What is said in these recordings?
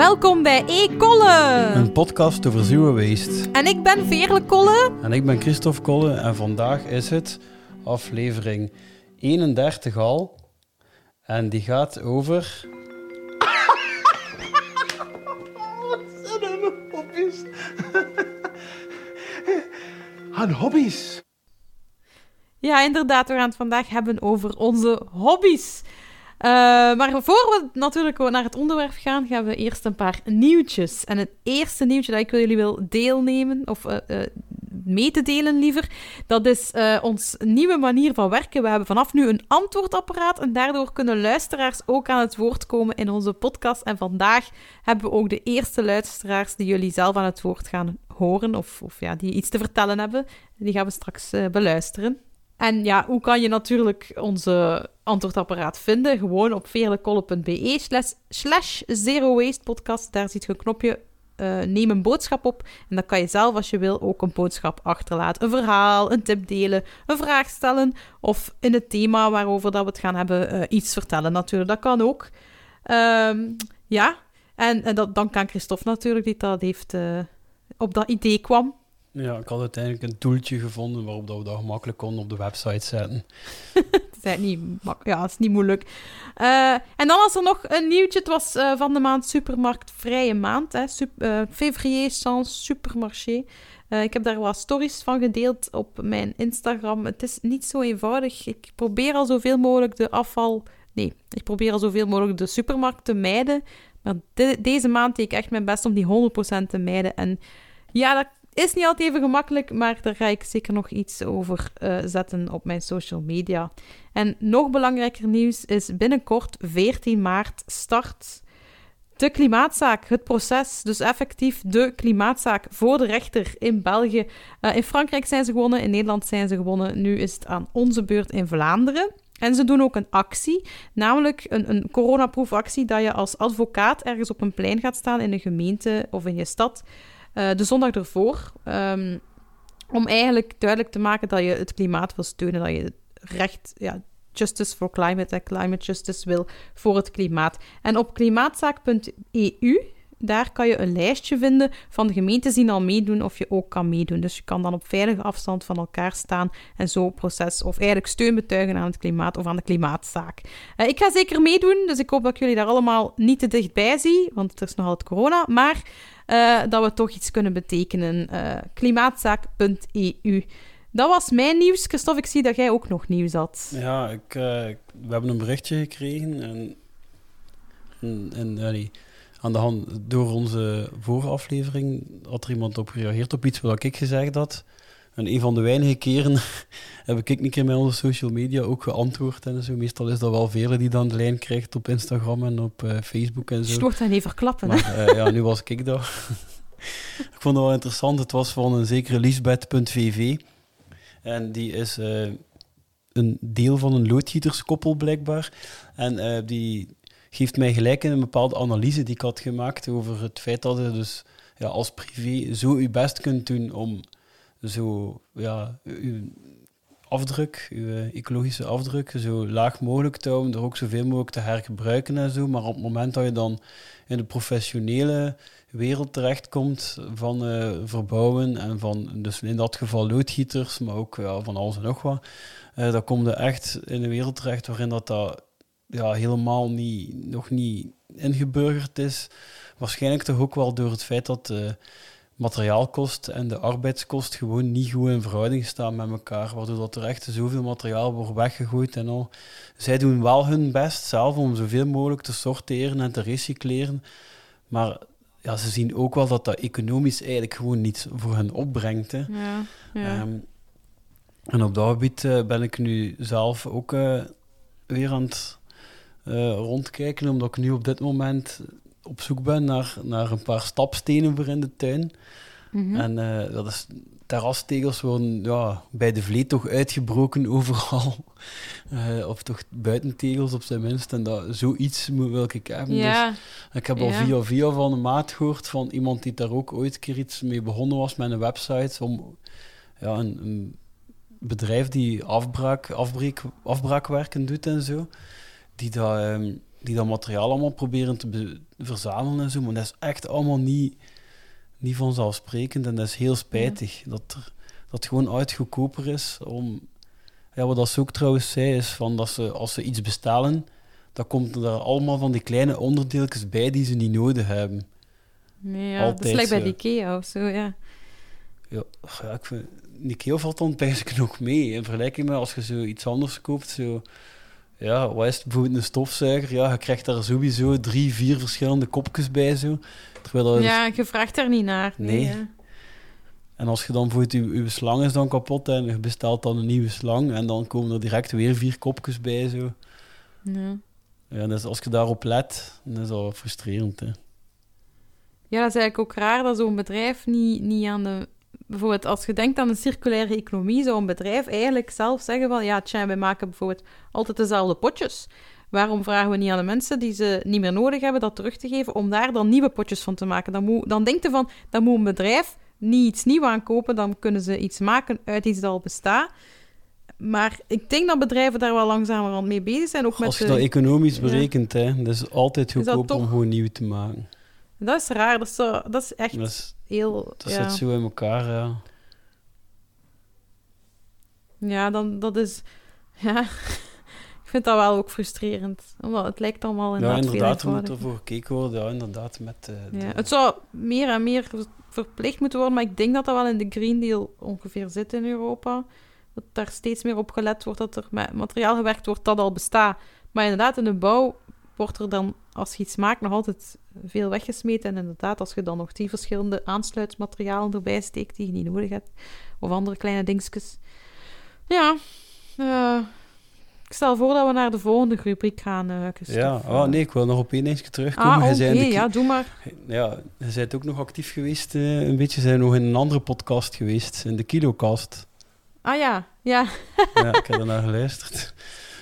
Welkom bij E-Kolle. Een podcast over zero waste. En ik ben Veerle Kolle. En ik ben Christophe Kolle en vandaag is het aflevering 31 al. En die gaat over... Wat zijn er mijn hobby's? Aan hobby's. Ja, inderdaad, we gaan het vandaag hebben over onze hobby's. Uh, maar voor we natuurlijk naar het onderwerp gaan, gaan we eerst een paar nieuwtjes. En het eerste nieuwtje dat ik jullie wil deelnemen, of uh, uh, mee te delen liever, dat is ons nieuwe manier van werken. We hebben vanaf nu een antwoordapparaat en daardoor kunnen luisteraars ook aan het woord komen in onze podcast. En vandaag hebben we ook de eerste luisteraars die jullie zelf aan het woord gaan horen, of, of ja, die iets te vertellen hebben. Die gaan we straks beluisteren. En ja, hoe kan je natuurlijk onze antwoordapparaat vinden? Gewoon op veerlekolle.be slash, slash zero waste podcast. Daar ziet je een knopje uh, neem een boodschap op. En dan kan je zelf, als je wil, ook een boodschap achterlaten. Een verhaal, een tip delen, een vraag stellen. Of in het thema waarover dat we het gaan hebben, uh, iets vertellen natuurlijk. Dat kan ook. Um, ja, en, en dat, dan kan Christophe natuurlijk, die dat heeft, uh, op dat idee kwam. Ja, ik had uiteindelijk een toeltje gevonden waarop dat we dat gemakkelijk konden op de website zetten. het niet ja, is niet moeilijk. Uh, en dan was er nog een nieuwtje. Het was uh, van de maand Supermarkt Vrije Maand. Hè. Uh, Février sans Supermarché. ik heb daar wat stories van gedeeld op mijn Instagram. Het is niet zo eenvoudig. Ik probeer al zoveel mogelijk de afval... Nee, ik probeer al zoveel mogelijk de supermarkt te mijden. Maar de deze maand deed ik echt mijn best om die 100% te mijden. En ja, dat is niet altijd even gemakkelijk, maar daar ga ik zeker nog iets over uh, zetten op mijn social media. En nog belangrijker nieuws is binnenkort, 14 maart, start de klimaatzaak, het proces. Dus effectief de klimaatzaak voor de rechter in België. Uh, in Frankrijk zijn ze gewonnen, in Nederland zijn ze gewonnen. Nu is het aan onze beurt in Vlaanderen. En ze doen ook een actie, namelijk een, een coronaproefactie, dat je als advocaat ergens op een plein gaat staan in een gemeente of in je stad. Uh, de zondag ervoor. Um, om eigenlijk duidelijk te maken dat je het klimaat wil steunen, dat je recht, ja, justice for climate, climate justice wil voor het klimaat. En op klimaatzaak.eu, daar kan je een lijstje vinden van de gemeentes die al meedoen of je ook kan meedoen. Dus je kan dan op veilige afstand van elkaar staan en zo proces of eigenlijk steun betuigen aan het klimaat of aan de klimaatzaak. Uh, ik ga zeker meedoen, dus ik hoop dat ik jullie daar allemaal niet te dichtbij zie, want er is nog altijd corona. Maar uh, dat we toch iets kunnen betekenen. Uh, klimaatzaak.eu. Dat was mijn nieuws. Christophe, ik zie dat jij ook nog nieuws had. Ja, ik, uh, we hebben een berichtje gekregen. En, en, aan de hand, door onze vooraflevering had er iemand op gereageerd op iets wat ik gezegd had. En een van de weinige keren heb ik een keer met onze social media ook geantwoord en zo. Meestal is dat wel velen die dan de lijn krijgt op Instagram en op uh, Facebook en zo. Je wordt dan even klappen, maar, uh, ja, nu was ik dat. ik vond het wel interessant. Het was van een zekere Lisbeth.vv. En die is uh, een deel van een loodgieterskoppel blijkbaar. En die geeft mij gelijk in een bepaalde analyse die ik had gemaakt over het feit dat je dus ja, als privé zo je best kunt doen om zo, ja, uw afdruk, uw ecologische afdruk, zo laag mogelijk te houden, er ook zoveel mogelijk te hergebruiken en zo. Maar op het moment dat je dan in de professionele wereld terechtkomt van uh, verbouwen en van, dus in dat geval loodgieters, maar ook ja, van alles en nog wat, uh, dan kom je echt in een wereld terecht waarin dat, dat ja, helemaal niet, nog niet ingeburgerd is. Waarschijnlijk toch ook wel door het feit dat... Uh, materiaalkost en de arbeidskost gewoon niet goed in verhouding staan met elkaar, waardoor dat er echt zoveel materiaal wordt weggegooid en al. Zij doen wel hun best zelf om zoveel mogelijk te sorteren en te recycleren, maar ja, ze zien ook wel dat dat economisch eigenlijk gewoon niets voor hen opbrengt. Hè. Ja, ja. Um, en op dat gebied uh, ben ik nu zelf ook uh, weer aan het uh, rondkijken, omdat ik nu op dit moment op zoek ben naar, naar een paar stapstenen voor in de tuin. Mhm. En uh, dat is terrastegels worden ja, bij de vleet toch uitgebroken overal. Uh, of toch buitentegels op zijn minst. En dat, zoiets wil ik hebben. Ja. Dus, ik heb al Ja. via via van een maat gehoord van iemand die daar ook ooit een keer iets mee begonnen was met een website. Om ja, een, een bedrijf die afbraak, afbreek, afbraakwerken doet en zo. Die dat, die dat materiaal allemaal proberen te verzamelen en zo. Maar dat is echt allemaal niet, niet vanzelfsprekend. En dat is heel spijtig dat, er, dat gewoon uitgoedkoper is om... Ja, wat ze ook trouwens zei, is van dat ze, als ze iets bestellen, dan komt er allemaal van die kleine onderdeeltjes bij die ze niet nodig hebben. Nee, ja, dat is gelijk bij de IKEA of zo, ja. Ja, ja ik vind... Ikea valt dan eigenlijk nog mee. In vergelijking met als je zo iets anders koopt, zo... Ja, wat is het? Bijvoorbeeld een stofzuiger. Ja, je krijgt daar sowieso drie, vier verschillende kopjes bij, zo. Terwijl. Ja, je vraagt er niet naar. Nee. En als je dan bijvoorbeeld, je, je slang is dan kapot en je bestelt dan een nieuwe slang en dan komen er direct weer vier kopjes bij, zo. Ja. Ja, dus als je daarop let, dan is dat frustrerend, hè. Ja, dat is eigenlijk ook raar dat zo'n bedrijf niet, niet aan de... Bijvoorbeeld, als je denkt aan een circulaire economie, zou een bedrijf eigenlijk zelf zeggen van... Ja, tja, wij maken bijvoorbeeld altijd dezelfde potjes. Waarom vragen we niet aan de mensen die ze niet meer nodig hebben dat terug te geven, om daar dan nieuwe potjes van te maken? Dan, moet, dan denkt je van, dan moet een bedrijf niet iets nieuws aankopen, dan kunnen ze iets maken uit iets dat al bestaat. Maar ik denk dat bedrijven daar wel langzamerhand mee bezig zijn, ook met Als je de- dat economisch ja. berekent, hè, dat is altijd goedkoop om toch- gewoon nieuw te maken. Dat is raar, dat is, zo, dat is echt Dat, is, heel... dat ja. zit zo in elkaar, ja. Ja, dan, dat is... Ja, ik vind dat wel ook frustrerend. Omdat het lijkt allemaal Ja, inderdaad veel inderdaad, er moet ervoor gekeken worden. Ja, inderdaad, met eh, de... Ja, het zou meer en meer ver- verplicht moeten worden, maar ik denk dat dat wel in de Green Deal ongeveer zit in Europa. Dat daar steeds meer op gelet wordt dat er met materiaal gewerkt wordt dat al bestaat. Maar inderdaad, in de bouw wordt er dan, als je iets maakt, nog altijd veel weggesmeten. En inderdaad, als je dan nog die verschillende aansluitmaterialen erbij steekt die je niet nodig hebt, of andere kleine dingetjes. Ja, eh, ik stel voor dat we naar de volgende rubriek gaan. eh. Ja, oh, nee, ik wil nog op één dingetje terugkomen. Ah, oké, ja, doe maar. ja, je bent ook nog actief geweest, eh, een beetje. zijn nog in een andere podcast geweest, in de Kilocast. Ah ja, ja. ja, ik heb er naar geluisterd.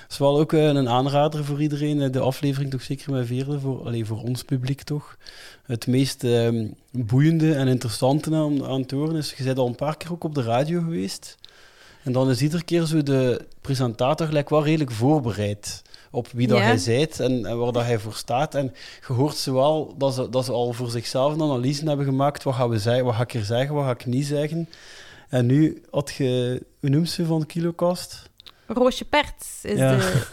Het is wel ook eh, een aanrader voor iedereen. eh, De aflevering toch zeker met Veerle, voor, alleen voor ons publiek toch. Het meest ehm, boeiende en interessante aan, aan het horen is, je bent al een paar keer ook op de radio geweest. En dan is iedere keer zo de presentator gelijk wel redelijk voorbereid op wie dat Ja. hij zijt en, en waar dat hij voor staat. En je hoort ze wel dat ze, dat ze al voor zichzelf een analyse hebben gemaakt. Wat, gaan we zeggen, wat ga ik er zeggen, wat ga ik niet zeggen. En nu had je, hoe noemt ze van de Kilocast? Roosje Perts is Ja. de...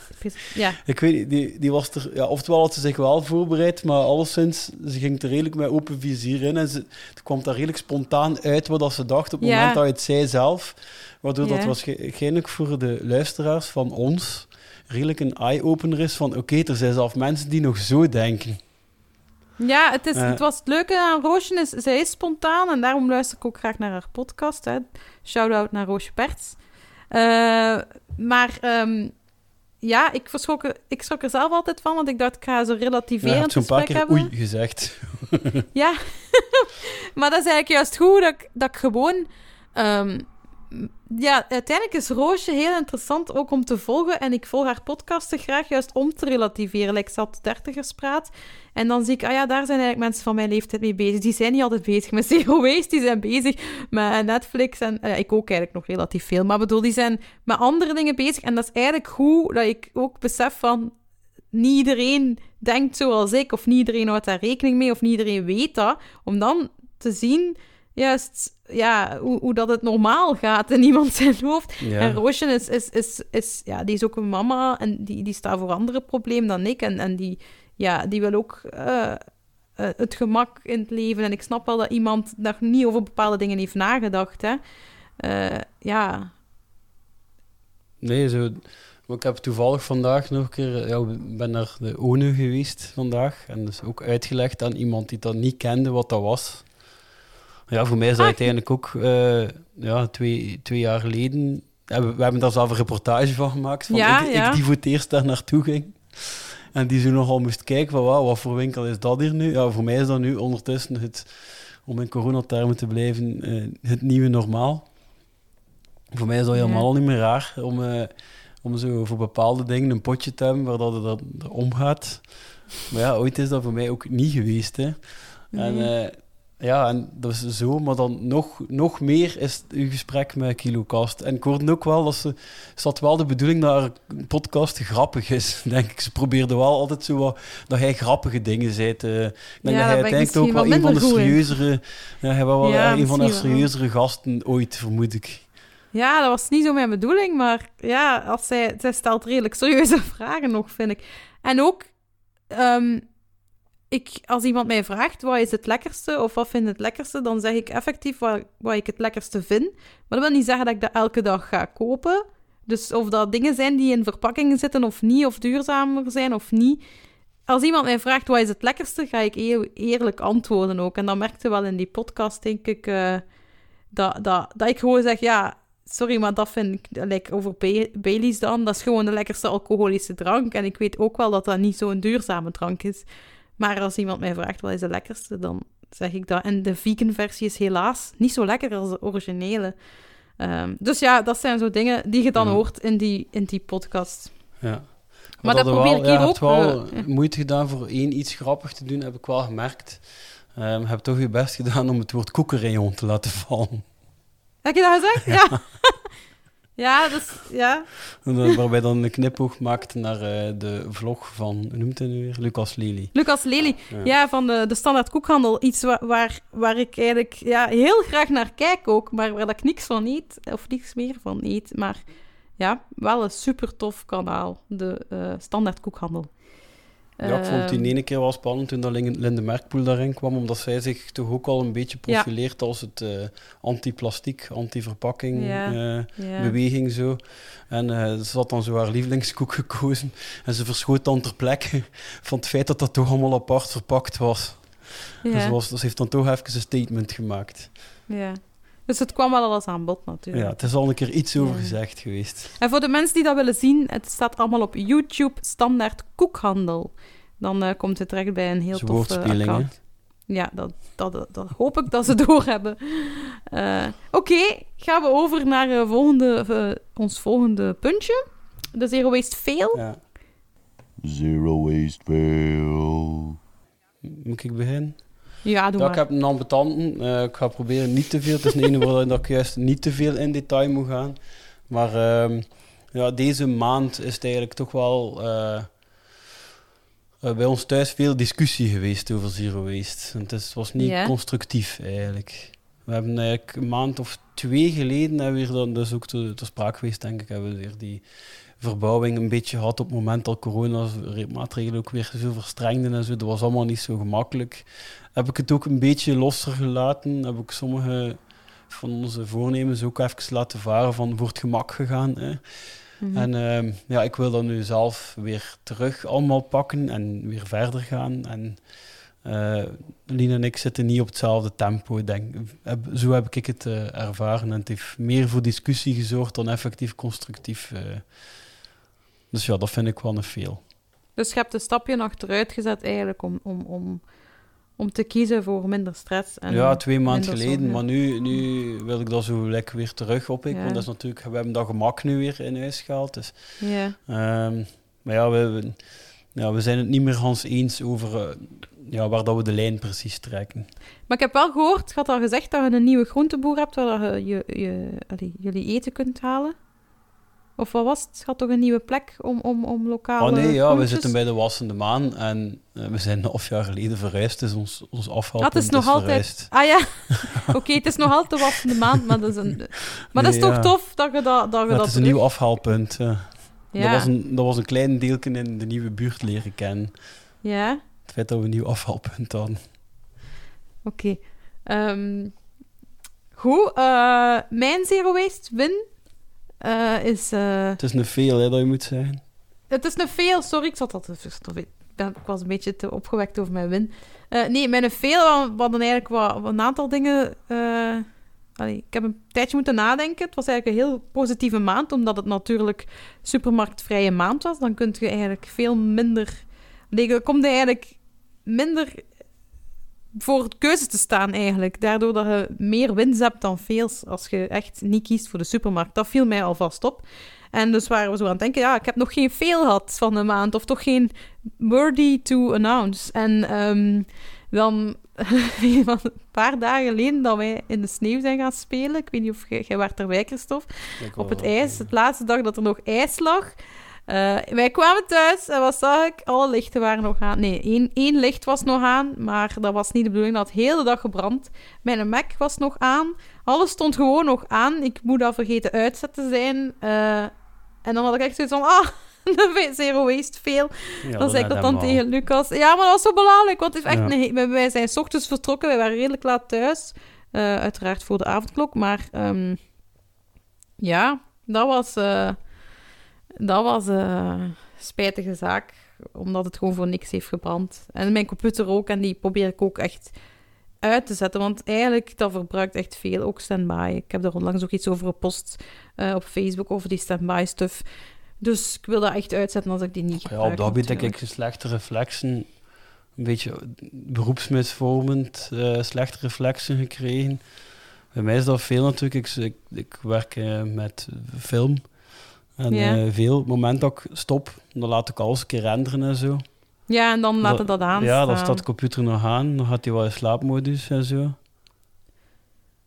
Ja, Ik weet niet, die, die was er... Ja, oftewel had ze zich wel voorbereid, maar alleszins, ze ging er redelijk met open vizier in. En ze, het kwam daar redelijk spontaan uit wat dat ze dacht op het Ja. moment dat je het zei zelf. Waardoor dat waarschijnlijk voor de luisteraars van ons redelijk een eye-opener is van oké, er zijn zelfs mensen die nog zo denken. ja het, is, Eh. het was het leuke aan Roosje, is, zij is spontaan en daarom luister ik ook graag naar haar podcast. Hè. Shout-out naar Roosje Perts. Eh, maar ehm, ja, ik, verschrok er, ik schrok er zelf altijd van, want ik dacht, ik ga Ja, je relativerend paar gesprek keer hebben. oei gezegd. Ja, maar dat is eigenlijk juist goed dat ik, dat ik gewoon. ehm, ja, uiteindelijk is Roosje heel interessant ook om te volgen. En ik volg haar podcasten graag juist om te relativeren. Like, ze had dertigerspraat. En dan zie ik, ah ja, daar zijn eigenlijk mensen van mijn leeftijd mee bezig. Die zijn niet altijd bezig met zero waste. Die zijn bezig met Netflix. En eh, ik ook eigenlijk nog relatief veel. Maar bedoel, die zijn met andere dingen bezig. En dat is eigenlijk goed dat ik ook besef van niet iedereen denkt zoals ik, of niet iedereen houdt daar rekening mee, of niet iedereen weet dat, om dan te zien, juist, ja, hoe, hoe dat het normaal gaat in iemand zijn hoofd. Ja. En Roosje is, is, is, is, ja, die is ook een mama, en die, die staat voor andere problemen dan ik, en, en die, ja, die wil ook eh, eh, het gemak in het leven, en ik snap wel dat iemand nog niet over bepaalde dingen heeft nagedacht, hè. Eh, ja, Nee, zo... maar Ik heb toevallig vandaag nog een keer... Ja, ben naar de ONU geweest vandaag. En dus ook uitgelegd aan iemand die dat niet kende wat dat was. Ja, voor mij is dat Ah. uiteindelijk ook eh, ja, twee, twee jaar geleden... Ja, we, we hebben daar zelf een reportage van gemaakt. Van Ja, ik, ja. ik die voor het eerst daar naartoe ging. En die zo nogal moest kijken van, wauw, wat voor winkel is dat hier nu? Ja, voor mij is dat nu ondertussen het, om in coronatermen te blijven, eh, het nieuwe normaal. Voor mij is dat helemaal niet meer raar om, eh, om zo voor bepaalde dingen een potje te hebben waar dat het er, er omgaat. Maar ja, ooit is dat voor mij ook niet geweest. Hè. En ja, en dat is zo, maar dan nog, nog meer is uw gesprek met KiloCast. En ik hoorde ook wel dat ze, had wel de bedoeling dat een podcast grappig is, denk ik. Ze probeerde wel altijd zo wat, dat hij grappige dingen zei. te- ik denk Ja, dat hij uiteindelijk ook wel een van de serieuzere, ja, hij was wel Ja, een van de serieuzere gasten ooit, vermoed ik. Ja, dat was niet zo mijn bedoeling, maar ja, als zij, zij stelt redelijk serieuze vragen nog, vind ik. En ook, ehm, ik, als iemand mij vraagt wat is het lekkerste of wat vind je het lekkerste, dan zeg ik effectief wat, wat ik het lekkerste vind. Maar dat wil niet zeggen dat ik dat elke dag ga kopen. Dus of dat dingen zijn die in verpakkingen zitten of niet, of duurzamer zijn of niet. Als iemand mij vraagt wat is het lekkerste, ga ik eer- eerlijk antwoorden ook. En dat merkte wel in die podcast, denk ik, eh, dat, dat, dat ik gewoon zeg, ja, sorry, maar dat vind ik, like over Ba- Baileys dan, dat is gewoon de lekkerste alcoholische drank. En ik weet ook wel dat dat niet zo'n duurzame drank is. Maar als iemand mij vraagt wat is de lekkerste, dan zeg ik dat. En de vegan versie is helaas niet zo lekker als de originele. Ehm, dus ja, dat zijn zo dingen die je dan Ja. hoort in die, in die podcast. Ja. Maar dat probeer ik hier ja, ook, wel eh, moeite gedaan voor één iets grappig te doen, heb ik wel gemerkt. Je hebt toch je best gedaan om het woord koekenrayon te laten vallen. Heb je dat gezegd? Ja. ja, dus ja. En dan- Waarbij dan een knipoog maakt naar eh, de vlog van, hoe noemt hij nu weer? Lucas Lely. Lucas Lely. Ja. Ja, van de, de standaard koekhandel. Iets wa- waar, waar ik eigenlijk ja, heel graag naar kijk ook, maar waar ik niks van eet, of niks meer van eet. Maar ja, wel een super tof kanaal, de eh, standaard koekhandel. Ja, ik vond die Ehm, ene keer wel spannend toen dat Lin- Linde Merkpoel daarin kwam, omdat zij zich toch ook al een beetje Ja. profileert als het eh anti-plastiek, anti-verpakking Ja, eh, ja. beweging zo. En eh, ze had dan zo haar lievelingskoek gekozen en ze verschoot dan ter plekke van het feit dat dat toch allemaal apart verpakt was. Dus, was, dus heeft dan toch even een statement gemaakt. ja. Dus het kwam wel alles aan bod natuurlijk. Ja, het is al een keer iets over Ja. gezegd geweest. En voor de mensen die dat willen zien, het staat allemaal op YouTube, standaard koekhandel. Dan eh, komt het terecht bij een heel Dat is tof woordspeling, hè? account. Ja, dat, dat, dat, dat hoop ik dat ze doorhebben. Eh Oké, gaan we over naar eh, volgende, eh, ons volgende puntje. De Zero Waste Fail. Ja. Zero waste fail. Moet ik beginnen? Ja, doe maar. ik heb een ambetanten. Eh, ik ga proberen niet te veel. Het is een ene waar dat ik juist niet te veel in detail moet gaan. Maar ehm, ja, deze maand is het eigenlijk toch wel eh, eh, bij ons thuis veel discussie geweest over zero waste. Het is, was niet constructief eigenlijk. We hebben eigenlijk een maand of twee geleden hebben we hier dan dus ook te, te sprake geweest, denk ik, hebben we weer die verbouwing een beetje gehad op het moment dat corona-maatregelen ook weer zo verstrengden en zo. Dat was allemaal niet zo gemakkelijk heb ik het ook een beetje losser gelaten. Heb ik sommige van onze voornemens ook even laten varen van voor het gemak gegaan. Hè. Mhm. En ehm, ja, ik wil dat nu zelf weer terug allemaal pakken en weer verder gaan. En eh Lien en ik zitten niet op hetzelfde tempo. Denk, heb, zo heb ik het eh, ervaren. En het heeft meer voor discussie gezorgd dan effectief constructief. Dus ja, dat vind ik wel een veel. Dus je hebt een stapje achteruit gezet eigenlijk om, om, om, om te kiezen voor minder stress. En ja, twee maanden geleden. Maar nu, nu wil ik dat zo lekker weer terug oppikken. Ja. Want dat is natuurlijk, we hebben dat gemak nu weer in huis gehaald. Dus, Ja. ehm, maar ja we, we, ja, we zijn het niet meer eens eens over eh, ja, waar dat we de lijn precies trekken. Maar ik heb wel gehoord, je had al gezegd dat je een nieuwe groenteboer hebt waar je, je, je, allee, jullie eten kunt halen. Of wat was het? Had toch een nieuwe plek om, om, om lokale Oh nee, ja, we zitten bij de Wassende Maan en eh, we zijn een half jaar geleden verhuisd. Dus ons, ons afvalpunt Ah, het is nog altijd... Ah ja, oké, het is nog altijd wassende maand, maar dat is, een... maar dat is toch ja. tof dat je dat, dat, je dat het is een nieuw afhaalpunt. ja. Ja, Dat, was een, dat was een klein deeltje in de nieuwe buurt leren kennen. ja. Het feit dat we een nieuw afhaalpunt hadden. Oké. Ehm, goed, eh, mijn zero waste win eh, is... eh, Het is een veel, hè, dat je moet zeggen. het is een veel, sorry, ik zat al te... Ik ben- ik was een beetje te opgewekt over mijn win. Eh, nee, mijn veel, we hadden eigenlijk wat, een aantal dingen... allee, ik heb een tijdje moeten nadenken. Het was eigenlijk een heel positieve maand, omdat het natuurlijk supermarktvrije maand was. Dan kun je eigenlijk veel minder... Nee, je komt eigenlijk minder voor keuzes te staan eigenlijk. Daardoor dat je meer winst hebt dan veel als je echt niet kiest voor de supermarkt. Dat viel mij alvast op. En dus waren we zo aan het denken, ja, ik heb nog geen veel gehad van de maand, of toch geen worthy to announce. En ehm, dan een paar dagen geleden dat wij in de sneeuw zijn gaan spelen. Ik weet niet of jij, jij werd erbij, Christophe. Op het ijs, het laatste dag dat er nog ijs lag. Eh, wij kwamen thuis en wat zag ik? Alle lichten waren nog aan. Nee, één, één licht was nog aan, maar dat was niet de bedoeling. Dat had de hele dag gebrand. Mijn Mac was nog aan. Alles stond gewoon nog aan. Ik moet dat vergeten uitzetten zijn. Eh, en dan had ik echt zoiets van, ah, zero waste veel. Ja, dan zei ik dat dan tegen Lucas. Ja, maar dat was zo belangrijk, want het is echt... Ja. Wij zijn 's ochtends vertrokken, wij waren redelijk laat thuis. Eh, uiteraard voor de avondklok, maar... ehm, ja, dat was... eh, dat was eh, een spijtige zaak, omdat het gewoon voor niks heeft gebrand. En mijn computer ook, en die probeer ik ook echt uit te zetten, want eigenlijk, dat verbruikt echt veel, ook standby. Ik heb daar onlangs ook iets over gepost eh, op Facebook, over die standby stuff. Dus ik wil dat echt uitzetten als ik die niet Ja, gebruik. op dat gebied heb natuurlijk. ik slechte reflexen, een beetje beroepsmisvormend, eh, slechte reflexen gekregen. Bij mij is dat veel natuurlijk. Ik, ik, ik werk eh, met film. En Ja. eh, veel, het moment dat ik stop, dan laat ik alles een keer renderen en zo. Ja, en dan laten Dat- dat aan. Ja, dan staat de computer nog aan, dan gaat hij wel in slaapmodus en zo.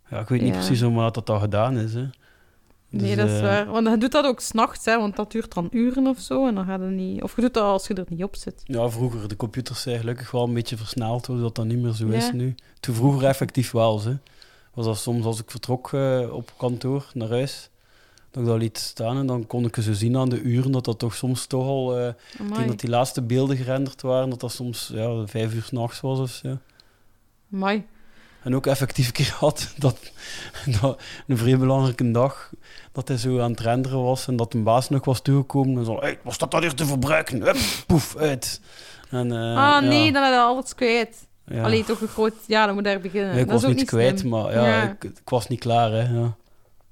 Ja, ik weet niet Ja. precies hoe laat dat dan gedaan is. Hè. Nee, Dus, dat is eh, waar. Want hij doet dat ook s'nachts, hè, want dat duurt dan uren of zo. En dan gaat het niet... Of je doet dat als je er niet op zit. Ja, vroeger. De computers zijn gelukkig wel een beetje versneld, zodat dat niet meer zo is nu. Toen vroeger effectief wel, hè. Was dat soms als ik vertrok eh, op kantoor naar huis, dat ik dat liet staan en dan kon ik zo zien aan de uren dat dat toch soms toch al, eh ik denk dat die laatste beelden gerenderd waren, dat dat soms ja, vijf uur s'nachts was of zo. Amai. En ook effectief een keer had dat, dat een vrij belangrijke dag, dat hij zo aan het renderen was en dat een baas nog was toegekomen en zo, hey, was dat dan hier te verbruiken? Hup, poef, uit. En, eh, ah, nee, ja, dan heb je alles kwijt. ja. Allee, toch een groot... Ja, dan moet daar beginnen. Ja, ik dat was is ook niet kwijt, slim. maar ja. Ik, ik was niet klaar, hè. Ja.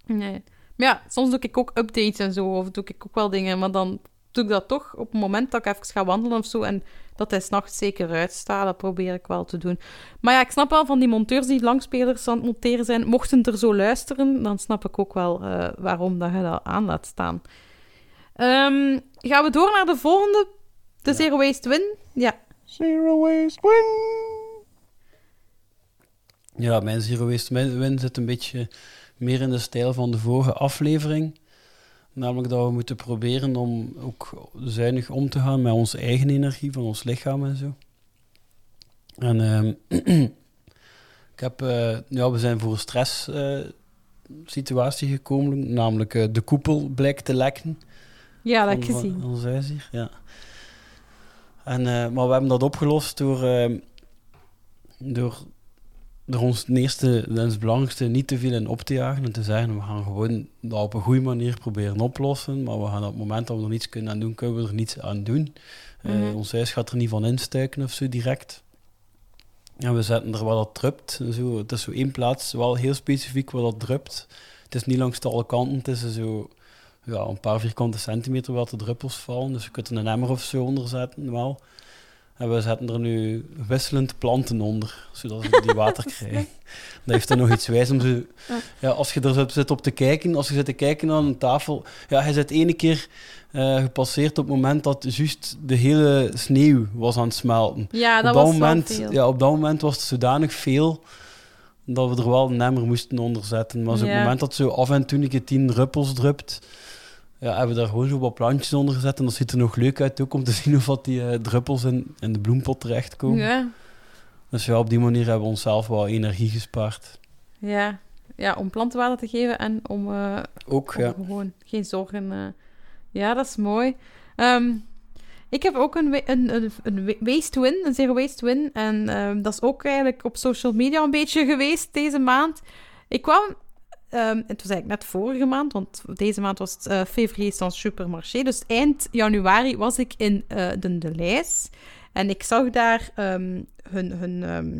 Nee. Maar ja, soms doe ik ook updates en zo. Of doe ik ook wel dingen. Maar dan doe ik dat toch op het moment dat ik even ga wandelen of zo. En dat hij s'nachts zeker uitstaat. Dat probeer ik wel te doen. Maar ja, ik snap wel van die monteurs die langspelers aan het monteren zijn. Mochten er zo luisteren, dan snap ik ook wel eh, waarom dat je dat aan laat staan. Ehm, gaan we door naar de volgende? De Ja. Zero Waste Win? Ja. Zero waste win. ja, mijn Zero Waste win zit een beetje meer in de stijl van de vorige aflevering. Namelijk dat we moeten proberen om ook zuinig om te gaan met onze eigen energie, van ons lichaam en zo. En ehm, ik heb, eh, ja, we zijn voor een stress eh, situatie gekomen, namelijk eh, de koepel blijkt te lekken. Ja, dat van- gezien. Ons huis hier, ja. En, maar we hebben dat opgelost door, eh, door, door ons ten eerste en het belangrijkste niet te veel in op te jagen en te zeggen, we gaan gewoon dat op een goede manier proberen oplossen, maar we gaan op het moment dat we er niets kunnen aan doen, kunnen we er niets aan doen. Mhm. Ons huis gaat er niet van instuiken of zo direct. En we zetten er wat dat drupt. en Zo. Het is zo één plaats, wel heel specifiek wat dat drupt. Het is niet langs alle kanten, het is zo ja, een paar vierkante centimeter waar de druppels vallen. Dus je kunt er een emmer of zo onder zetten, wel. En we zetten er nu wisselend planten onder, zodat ze die water krijgen. Dat heeft er nog iets wijs om ze... Ja, als je er zit- op te kijken, als je zit te kijken aan een tafel... Ja, hij zit ene keer eh, gepasseerd op het moment dat juist de hele sneeuw was aan het smelten. Ja, dat op, dat was moment, veel. ja, op dat moment was het zodanig veel dat we er wel een emmer moesten onder zetten. Maar op het moment dat zo af en toe een keer tien druppels drupt, ja, hebben we daar gewoon zo wat plantjes onder gezet. En dat ziet er nog leuk uit ook om te zien of die eh, druppels in, in de bloempot terechtkomen. Ja, Dus ja, op die manier hebben we onszelf wel energie gespaard. ja. ja, om plantenwater te geven en om, eh, Ook, om ja. gewoon geen zorgen... eh. Ja, dat is mooi. Ehm, ik heb ook een, een, een, een wa- waste win, een zero waste win. En ehm, dat is ook eigenlijk op social media een beetje geweest deze maand. Ik kwam... ehm, het was eigenlijk net vorige maand, want deze maand was het eh février sans supermarché. Dus eind januari was ik in eh, de, de lijst. En ik zag daar ehm, hun, hun, ehm,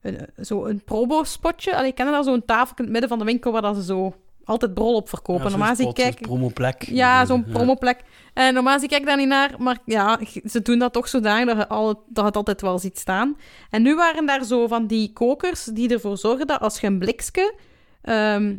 een, zo een promo-spotje. Allee, ik ken daar zo'n tafel in het midden van de winkel waar dat ze zo altijd brol op verkopen. Ja, normaal zo'n zie ik kijk... promoplek. Ja, zo'n Ja. promoplek. En normaal zie ik kijk daar niet naar, maar ja, ze doen dat toch zodanig dat je, al, dat het altijd wel ziet staan. En nu waren daar zo van die kokers die ervoor zorgen dat als je een blikske, ehm,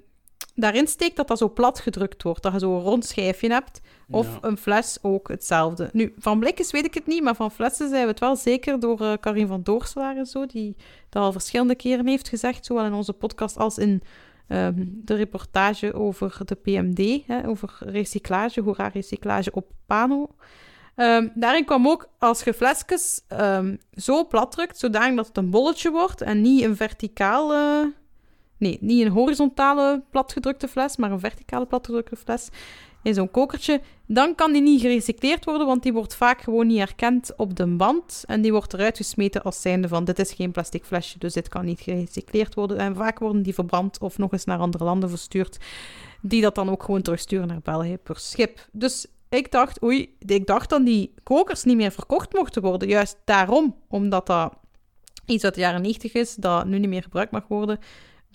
daarin steekt, dat dat zo plat gedrukt wordt. Dat je zo een rond schijfje hebt. Of Ja. een fles ook hetzelfde. Nu, van blikjes weet ik het niet, maar van flessen zijn we het wel zeker door eh Karin van Doorselaar en zo, die dat al verschillende keren heeft gezegd, zowel in onze podcast als in ehm, de reportage over de PMD, hè, over recyclage, hoera recyclage op Pano. Ehm, daarin kwam ook, als je flesjes zo plat drukt, zodanig dat het een bolletje wordt en niet een verticale... Nee, niet een horizontale platgedrukte fles, maar een verticale platgedrukte fles in zo'n kokertje, dan kan die niet gerecycleerd worden, want die wordt vaak gewoon niet herkend op de band en die wordt eruit gesmeten als zijnde van dit is geen plastic flesje, dus dit kan niet gerecycleerd worden. En vaak worden die verbrand of nog eens naar andere landen verstuurd, die dat dan ook gewoon terugsturen naar België per schip. Dus ik dacht, oei, ik dacht dan die kokers niet meer verkocht mochten worden, juist daarom, omdat dat iets uit de jaren 90 is, dat nu niet meer gebruikt mag worden,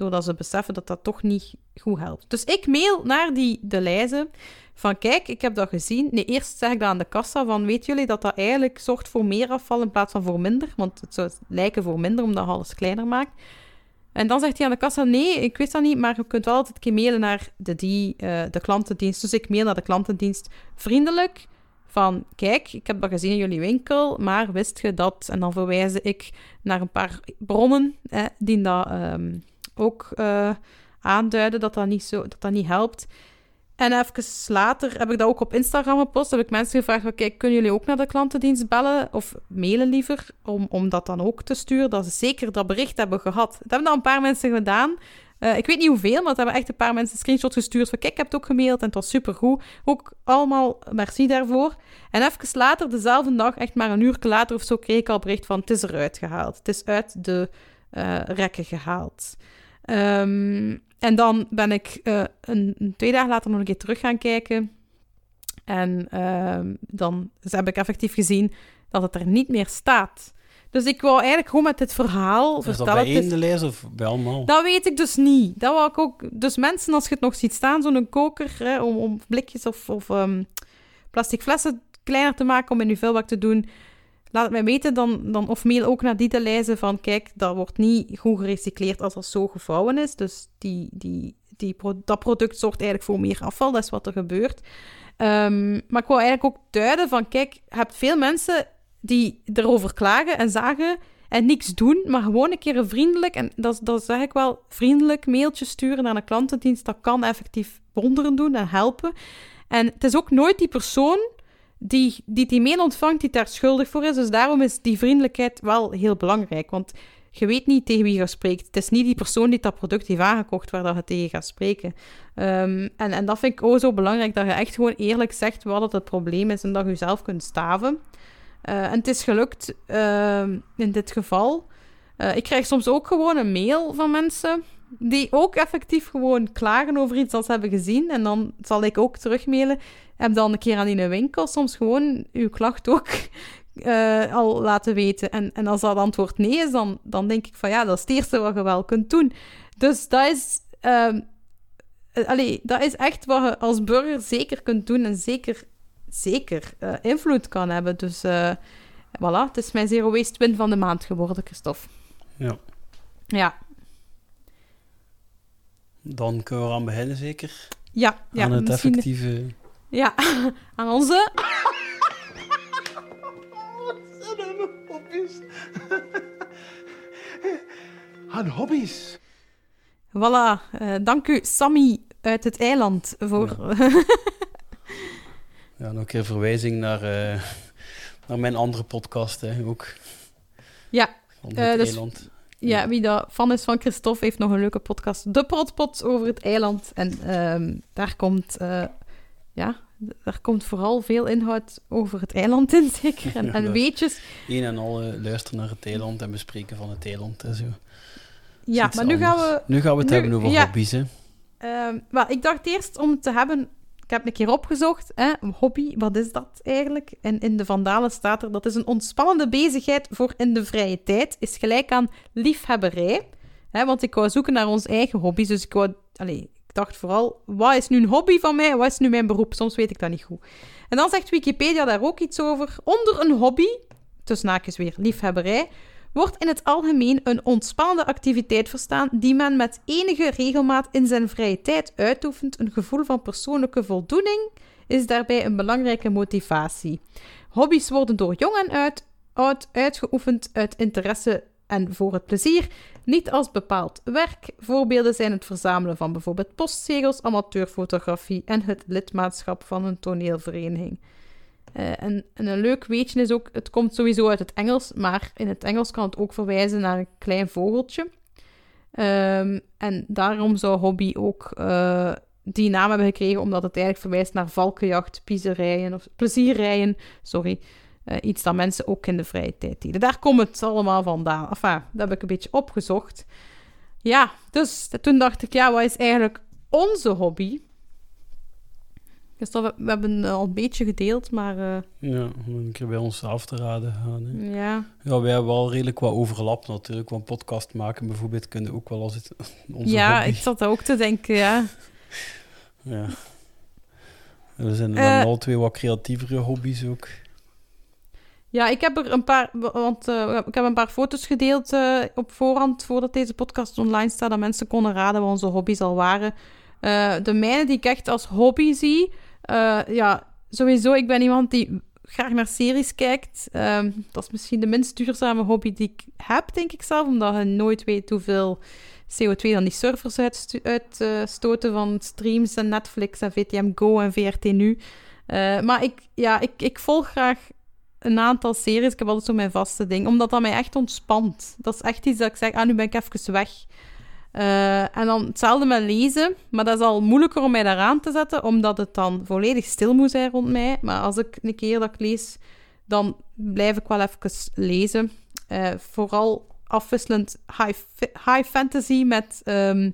doordat ze beseffen dat dat toch niet goed helpt. Dus ik mail naar die de lijzen van kijk, ik heb dat gezien. Nee, eerst zeg ik dat aan de kassa van weten jullie dat dat eigenlijk zorgt voor meer afval in plaats van voor minder? Want het zou lijken voor minder omdat alles kleiner maakt. En dan zegt hij aan de kassa, nee, ik weet dat niet, maar je kunt wel altijd een keer mailen naar de, die, eh, de klantendienst. Dus ik mail naar de klantendienst vriendelijk van, kijk, ik heb dat gezien in jullie winkel, maar wist je dat? En dan verwijs ik naar een paar bronnen die dat ehm, ook eh, aanduiden dat dat, niet zo, dat dat niet helpt. En even later heb ik dat ook op Instagram gepost. Heb ik mensen gevraagd: van, kijk, kunnen jullie ook naar de klantendienst bellen? Of mailen liever, om, om dat dan ook te sturen. Dat ze zeker dat bericht hebben gehad. Dat hebben dan een paar mensen gedaan. Eh, ik weet niet hoeveel, maar het hebben echt een paar mensen een screenshot gestuurd van kijk, ik heb het ook gemaild en het was supergoed. Ook allemaal merci daarvoor. En even later, dezelfde dag, echt maar een uur later of zo, kreeg ik al bericht van het is eruit gehaald. Het is uit de eh, rekken gehaald. Ehm, en dan ben ik eh, een, een twee dagen later nog een keer terug gaan kijken. En ehm, dan heb ik effectief gezien dat het er niet meer staat. Dus ik wou eigenlijk gewoon met dit verhaal Is dat vertellen. bij het één is- de lijst of bij allemaal? dat weet ik dus niet. Dat wou ik ook... Dus mensen, als je het nog ziet staan, zo'n koker, hè, om, om blikjes of, of ehm, plastic flessen kleiner te maken om in je vuilbak te doen, laat het mij weten dan, dan, of mail ook naar die te lijzen van, kijk, dat wordt niet goed gerecycleerd als dat zo gevouwen is. Dus die, die, die, dat product zorgt eigenlijk voor meer afval. Dat is wat er gebeurt. Ehm, maar ik wou eigenlijk ook duiden van, kijk, je hebt veel mensen die erover klagen en zagen en niks doen, maar gewoon een keer een vriendelijk, en dat, dat zeg ik wel, vriendelijk mailtje sturen naar een klantendienst, dat kan effectief wonderen doen en helpen. En het is ook nooit die persoon die die, die mail ontvangt die daar schuldig voor is, dus daarom is die vriendelijkheid wel heel belangrijk, want je weet niet tegen wie je spreekt. Het is niet die persoon die dat product heeft aangekocht waar dat je tegen gaat spreken. Ehm, en, en dat vind ik ook zo belangrijk, dat je echt gewoon eerlijk zegt wat het, het probleem is en dat je jezelf kunt staven. Eh, en het is gelukt ehm, in dit geval. Eh, ik krijg soms ook gewoon een mail van mensen die ook effectief gewoon klagen over iets dat ze hebben gezien. En dan zal ik ook terugmailen. Heb dan een keer aan die winkel soms gewoon uw klacht ook eh, al laten weten. En, en als dat antwoord nee is, dan, dan denk ik van ja, dat is het eerste wat je wel kunt doen. Dus dat is... ehm, eh, allee, dat is echt wat je als burger zeker kunt doen en zeker, zeker eh, invloed kan hebben. Dus voilà, het is mijn Zero Waste Win van de maand geworden, Christophe. Ja. Ja, Dan kunnen we eraan beginnen, zeker. ja, ja. aan het misschien- effectieve... Ja, aan onze... hobby's. Aan hobby's. Voilà, eh, dank u, Sammy uit het eiland, voor... Ja, nog een keer verwijzing naar, eh, naar mijn andere podcast, hè, ook. Ja, Van eh, het dus- eiland. Ja, wie dat fan is van Christophe heeft nog een leuke podcast. De Protpot over het eiland. En ehm, daar komt... eh, ja, daar komt vooral veel inhoud over het eiland in, zeker. En, Ja, en weetjes. Een en al eh, luisteren naar het eiland en bespreken van het eiland en zo. Ja, maar nu gaan we... Nu gaan we het nu- hebben over ja. hobby's, hè. Ehm, wel, ik dacht eerst om het te hebben... Ik heb een keer opgezocht, hè, hobby, wat is dat eigenlijk? En in de Vandalen staat er, dat is een ontspannende bezigheid voor in de vrije tijd, is gelijk aan liefhebberij. Hè, want ik wou zoeken naar onze eigen hobby's, dus ik wou... Allee, ik dacht vooral, wat is nu een hobby van mij? Wat is nu mijn beroep? Soms weet ik dat niet goed. En dan zegt Wikipedia daar ook iets over. Onder een hobby, tussen haakjes weer liefhebberij, wordt in het algemeen een ontspannende activiteit verstaan die men met enige regelmaat in zijn vrije tijd uitoefent. Een gevoel van persoonlijke voldoening is daarbij een belangrijke motivatie. Hobby's worden door jong en uit, oud uitgeoefend uit interesse en voor het plezier, niet als bepaald werk. Voorbeelden zijn het verzamelen van bijvoorbeeld postzegels, amateurfotografie en het lidmaatschap van een toneelvereniging. Uh, en, en, een leuk weetje is ook, het komt sowieso uit het Engels, maar in het Engels kan het ook verwijzen naar een klein vogeltje. Um, en daarom zou hobby ook uh, die naam hebben gekregen, omdat het eigenlijk verwijst naar valkenjacht, piezerijen of plezierrijen, sorry. Uh, iets dat mensen ook in de vrije tijd deden. Daar komt het allemaal vandaan. Enfin, dat heb ik een beetje opgezocht. Ja, dus toen dacht ik, ja, wat is eigenlijk onze hobby? Dus dat we, we hebben al een beetje gedeeld, maar... Uh... Ja, om een keer bij ons af te raden gaan. Hè. Ja. Ja, wij hebben wel redelijk wat overlap natuurlijk. Want podcast maken bijvoorbeeld kunnen ook wel als het onze Ja, hobby. ik zat ook te denken, ja. Ja. En we zijn Eh. dan al twee wat creatievere hobby's ook. Ja, ik heb er een paar, want eh, ik heb een paar foto's gedeeld eh, op voorhand, voordat deze podcast online staat, dat mensen konden raden wat onze hobby's al waren. Eh, de mijne die ik echt als hobby zie, eh, ja, sowieso, ik ben iemand die graag naar series kijkt. Ehm, dat is misschien de minst duurzame hobby die ik heb, denk ik zelf, omdat je nooit weet hoeveel CO2 dan die servers uitstoten uit, stoten van streams en Netflix en VTM Go en VRT Nu. Eh, maar ik, ja, ik, ik volg graag een aantal series. Ik heb altijd zo mijn vaste ding, omdat dat mij echt ontspant. Dat is echt iets dat ik zeg, ah, nu ben ik even weg. Eh, en dan hetzelfde met lezen, maar dat is al moeilijker om mij daaraan te zetten, omdat het dan volledig stil moet zijn rond mij. Maar als ik een keer dat lees, dan blijf ik wel even lezen. Eh, vooral afwisselend high, high fantasy met ehm,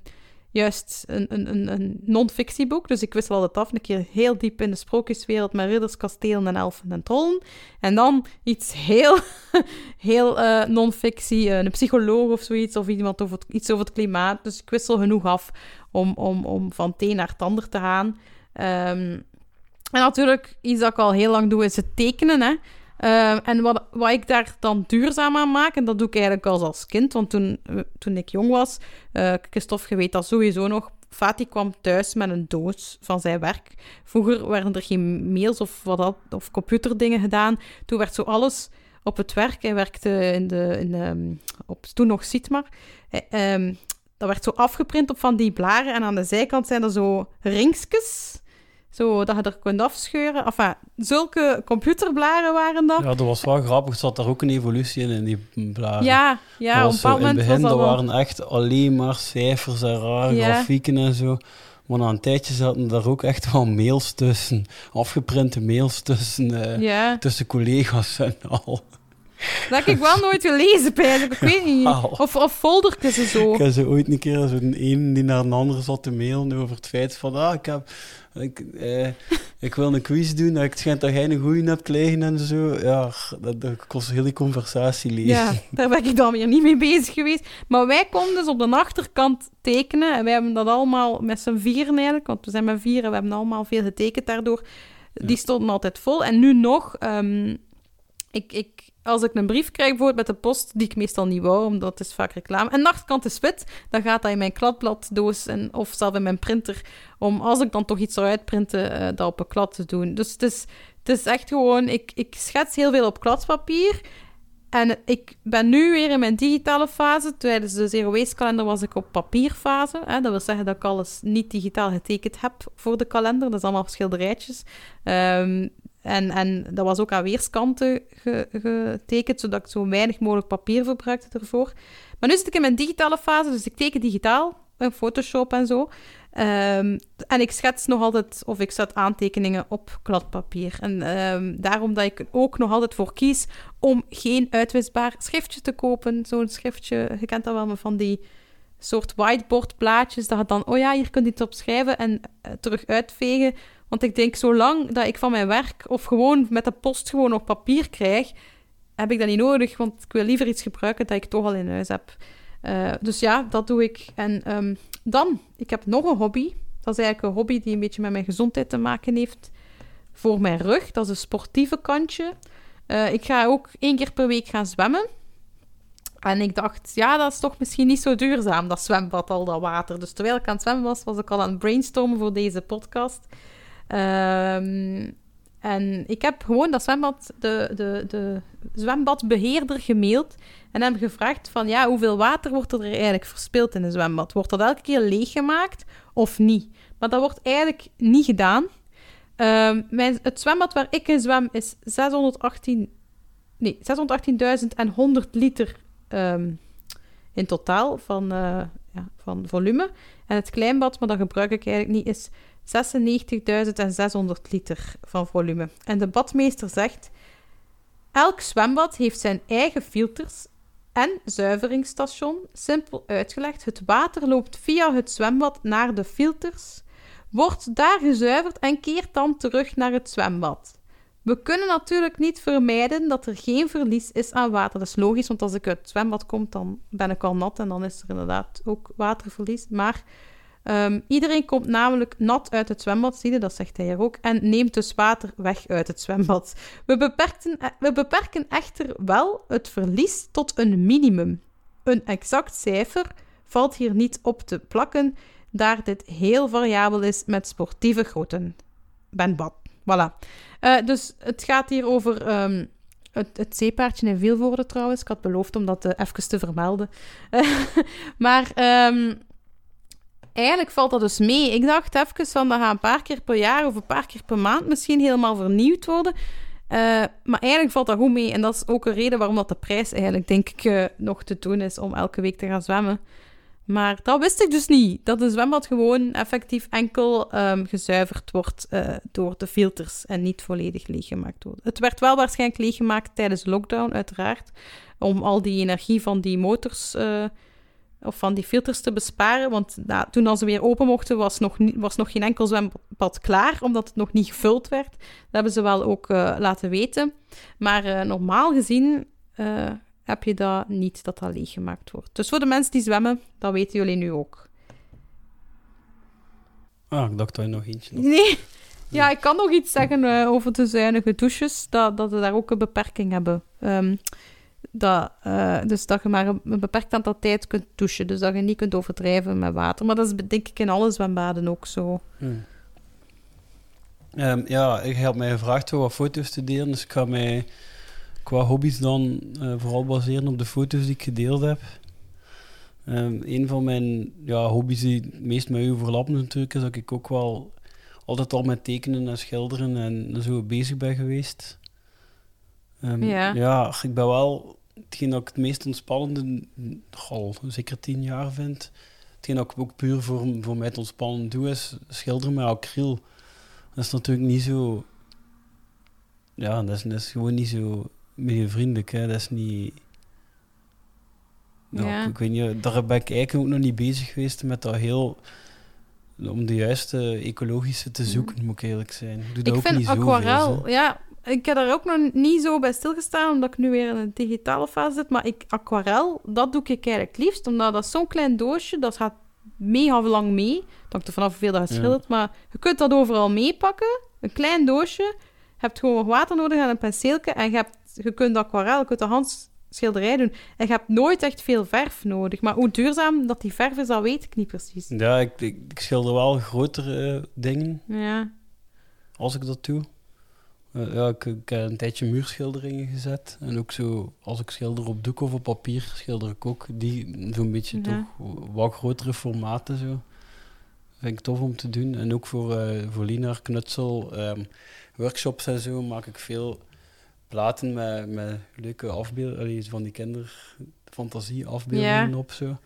juist een, een, een, non-fictieboek. Dus ik wissel altijd af. Een keer heel diep in de sprookjeswereld met ridders, kastelen en elfen en trollen. En dan iets heel, heel eh, non-fictie, eh, een psycholoog of zoiets, of iemand over iets over het klimaat. Dus ik wissel genoeg af om, om, om van het een naar het ander te gaan. Ehm, en natuurlijk, iets dat ik al heel lang doe, is het tekenen. Hè. Ehm, en wat, wat ik daar dan duurzaam aan maak, en dat doe ik eigenlijk al als kind, want toen, eh, toen ik jong was, eh Christophe, je weet dat sowieso nog, Fatih kwam thuis met een doos van zijn werk. Vroeger werden er geen mails of, wat of computerdingen gedaan. Toen werd zo alles op het werk. Hij werkte in de, in de, op toen nog Sietmar. Hij, ehm, dat werd zo afgeprint op van die blaren. En aan de zijkant zijn er zo ringsjes. Zo dat je er kunt afscheuren. Enfin, zulke computerblaren waren dat. Ja, dat was wel grappig. Er zat daar ook een evolutie in, in die bladen. Ja, ja, Dat op zo- in het begin dat wel... waren echt alleen maar cijfers en rare Ja. grafieken en zo. Maar na een tijdje zaten daar ook echt wel mails tussen. Afgeprinte mails tussen, eh, Ja, tussen collega's en al. dat heb ik wel nooit gelezen, pijnlijk. Ik weet niet. Of, of foldertjes en zo. Ik heb zo ooit een keer zo'n een die naar een ander zat te mailen over het feit van... Ah, ik, heb, ik, eh, ik wil een quiz doen. nou, Het schijnt dat jij een goeie hebt liggen en zo. Ja, dat, dat kost heel die conversatie lezen. Ja, daar ben ik dan weer niet mee bezig geweest. Maar wij konden dus op de achterkant tekenen. En wij hebben dat allemaal met z'n vieren eigenlijk. Want we zijn met vieren, we hebben allemaal veel getekend daardoor. Die Ja. stonden altijd vol. En nu nog, ehm, ik, ik, als ik een brief krijg bijvoorbeeld met de post, die ik meestal niet wou, omdat het is vaak reclame. En de achterkant is wit, dan gaat dat in mijn kladbladdoos en, of zelf in mijn printer. Om als ik dan toch iets zou uitprinten, eh, dat op een klad te doen. Dus het is, het is echt gewoon, ik, ik schets heel veel op kladpapier. En ik ben nu weer in mijn digitale fase. Tijdens de Zero Waste kalender was ik op papierfase. Hè. Dat wil zeggen dat ik alles niet digitaal getekend heb voor de kalender. Dat is allemaal schilderijtjes. Ehm, en, en dat was ook aan weerskanten ge- getekend, zodat ik zo weinig mogelijk papier verbruikte ervoor. Maar nu zit ik in mijn digitale fase, dus ik teken digitaal, in Photoshop en zo. Ehm, en ik schets nog altijd, of ik zet aantekeningen op kladpapier. En ehm, daarom dat ik ook nog altijd voor kies om geen uitwisbaar schriftje te kopen. Zo'n schriftje, je kent dat wel, maar van die soort whiteboardplaatjes, dat je dan, oh ja, hier kun je iets op schrijven en eh, terug uitvegen. Want ik denk, zolang dat ik van mijn werk of gewoon met de post gewoon nog papier krijg, heb ik dat niet nodig, want ik wil liever iets gebruiken dat ik toch al in huis heb. Eh, dus ja, dat doe ik. En ehm, dan, ik heb nog een hobby. Dat is eigenlijk een hobby die een beetje met mijn gezondheid te maken heeft. Voor mijn rug, dat is een sportieve kantje. Eh, ik ga ook één keer per week gaan zwemmen. En ik dacht, ja, dat is toch misschien niet zo duurzaam, dat zwembad, al dat water. Dus terwijl ik aan het zwemmen was, was ik al aan het brainstormen voor deze podcast. Ehm, en ik heb gewoon dat zwembad, de, de, de zwembadbeheerder gemaild en hem gevraagd van, ja, hoeveel water wordt er eigenlijk verspild in een zwembad? Wordt dat elke keer leeggemaakt of niet? Maar dat wordt eigenlijk niet gedaan. Ehm, mijn, het zwembad waar ik in zwem is 618, nee, 618.100 liter ehm, in totaal van, eh, ja, van volume. En het kleinbad, maar dat gebruik ik eigenlijk niet, is 96.600 liter van volume. En de badmeester zegt: Elk zwembad heeft zijn eigen filters en zuiveringsstation. Simpel uitgelegd: het water loopt via het zwembad naar de filters, wordt daar gezuiverd en keert dan terug naar het zwembad. We kunnen natuurlijk niet vermijden dat er geen verlies is aan water. Dat is logisch, want als ik uit het zwembad kom, dan ben ik al nat en dan is er inderdaad ook waterverlies. Maar Um, iedereen komt namelijk nat uit het zwembad, zie je, dat zegt hij hier ook, en neemt dus water weg uit het zwembad. We, beperken, eh, we beperken echter wel het verlies tot een minimum. Een exact cijfer valt hier niet op te plakken, daar dit heel variabel is met sportieve grootten. Ben bad. Voilà. Uh, dus het gaat hier over um, het, het zeepaardje in Vilvoorde trouwens. Ik had beloofd om dat uh, even te vermelden. maar um, eigenlijk valt dat dus mee. Ik dacht even van dat gaat een paar keer per jaar of een paar keer per maand misschien helemaal vernieuwd worden. Uh, maar eigenlijk valt dat goed mee. En dat is ook een reden waarom dat de prijs eigenlijk, denk ik, uh, nog te doen is om elke week te gaan zwemmen. Maar dat wist ik dus niet. Dat een zwembad gewoon effectief enkel um, gezuiverd wordt uh, door de filters en niet volledig leeggemaakt wordt. Het werd wel waarschijnlijk leeggemaakt tijdens de lockdown, uiteraard. Om al die energie van die motors of van die filters te besparen. Want nou, toen als ze weer open mochten, was nog, was nog geen enkel zwembad klaar, omdat het nog niet gevuld werd. Dat hebben ze wel ook uh, laten weten. Maar uh, normaal gezien uh, heb je dat niet, dat dat leeggemaakt wordt. Dus voor de mensen die zwemmen, dat weten jullie nu ook. Ah, ik dacht dat je nog eentje had. Nee. Ja, ik kan nog iets zeggen over de zuinige douches, dat, dat we daar ook een beperking hebben. Um, dat, uh, dus dat je maar een, beperkt aantal tijd kunt douchen. Dus dat je niet kunt overdrijven met water. Maar dat is denk ik in alle zwembaden ook zo. Hmm. Um, ja, ik heb mij gevraagd om wat foto's te delen. Dus ik ga mij qua hobby's dan uh, vooral baseren op de foto's die ik gedeeld heb. Um, een van mijn ja, hobby's die het meest met u overlappen natuurlijk, is dat ik ook wel altijd al met tekenen en schilderen en zo bezig ben geweest. Um, ja. ja, ik ben wel hetgeen dat ik het meest ontspannende, al zeker tien jaar vind, hetgeen dat ik ook puur voor, voor mij het ontspannen doe, is schilderen met acryl. Dat is natuurlijk niet zo... Ja, dat is, dat is gewoon niet zo milieuvriendelijk. Hè. Dat is niet... Nou, ja. ik, weet niet, daar ben ik eigenlijk ook nog niet bezig geweest met dat heel... Om de juiste ecologische te zoeken, moet ik eerlijk zijn. Ik doe dat ik ook vind niet aquarel, zo ja, ik heb daar ook nog niet zo bij stilgestaan, omdat ik nu weer in een digitale fase zit. Maar ik, aquarel, dat doe ik eigenlijk liefst, omdat dat zo'n klein doosje, dat gaat mega lang mee. Dat hangt er vanaf hoeveel dat je schildert, ja. maar je kunt dat overal meepakken. Een klein doosje, je hebt gewoon water nodig en een penseeltje en je, hebt, je kunt aquarel, je kunt de handschilderij doen. En je hebt nooit echt veel verf nodig. Maar hoe duurzaam dat die verf is, dat weet ik niet precies. Ja, ik, ik, ik schilder wel grotere uh, dingen. Ja. Als ik dat doe. Uh, ja, ik, ik, heb een tijdje muurschilderingen gezet. En ook zo, als ik schilder op doek of op papier, schilder ik ook die zo'n beetje ja. toch wat grotere formaten zo. Vind ik tof om te doen. En ook voor, uh, voor Lina Knutsel um, workshops en zo maak ik veel platen met, met leuke afbeeldingen van die kinderfantasie afbeeldingen ja. op zo.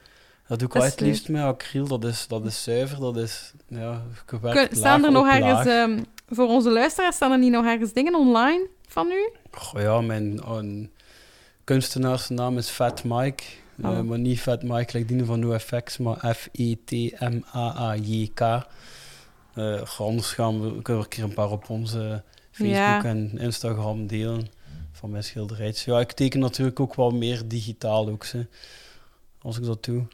Dat doe ik wel het liefst met acryl. Dat is, dat is zuiver, dat is ja, gewerkt Kun, Staan er nog ergens, um, voor onze luisteraars, staan er niet nog ergens dingen online van u? Goh, ja, mijn oh, kunstenaarsnaam is Fat Mike. Oh. Uh, maar niet Fat Mike, like die van NoFX, maar F-E-T-M-A-A-J-K. Uh, anders gaan we, kunnen we een keer een paar op onze Facebook ja. en Instagram delen van mijn schilderijtjes. Ja, ik teken natuurlijk ook wel meer digitaal ook, ze, als ik dat doe.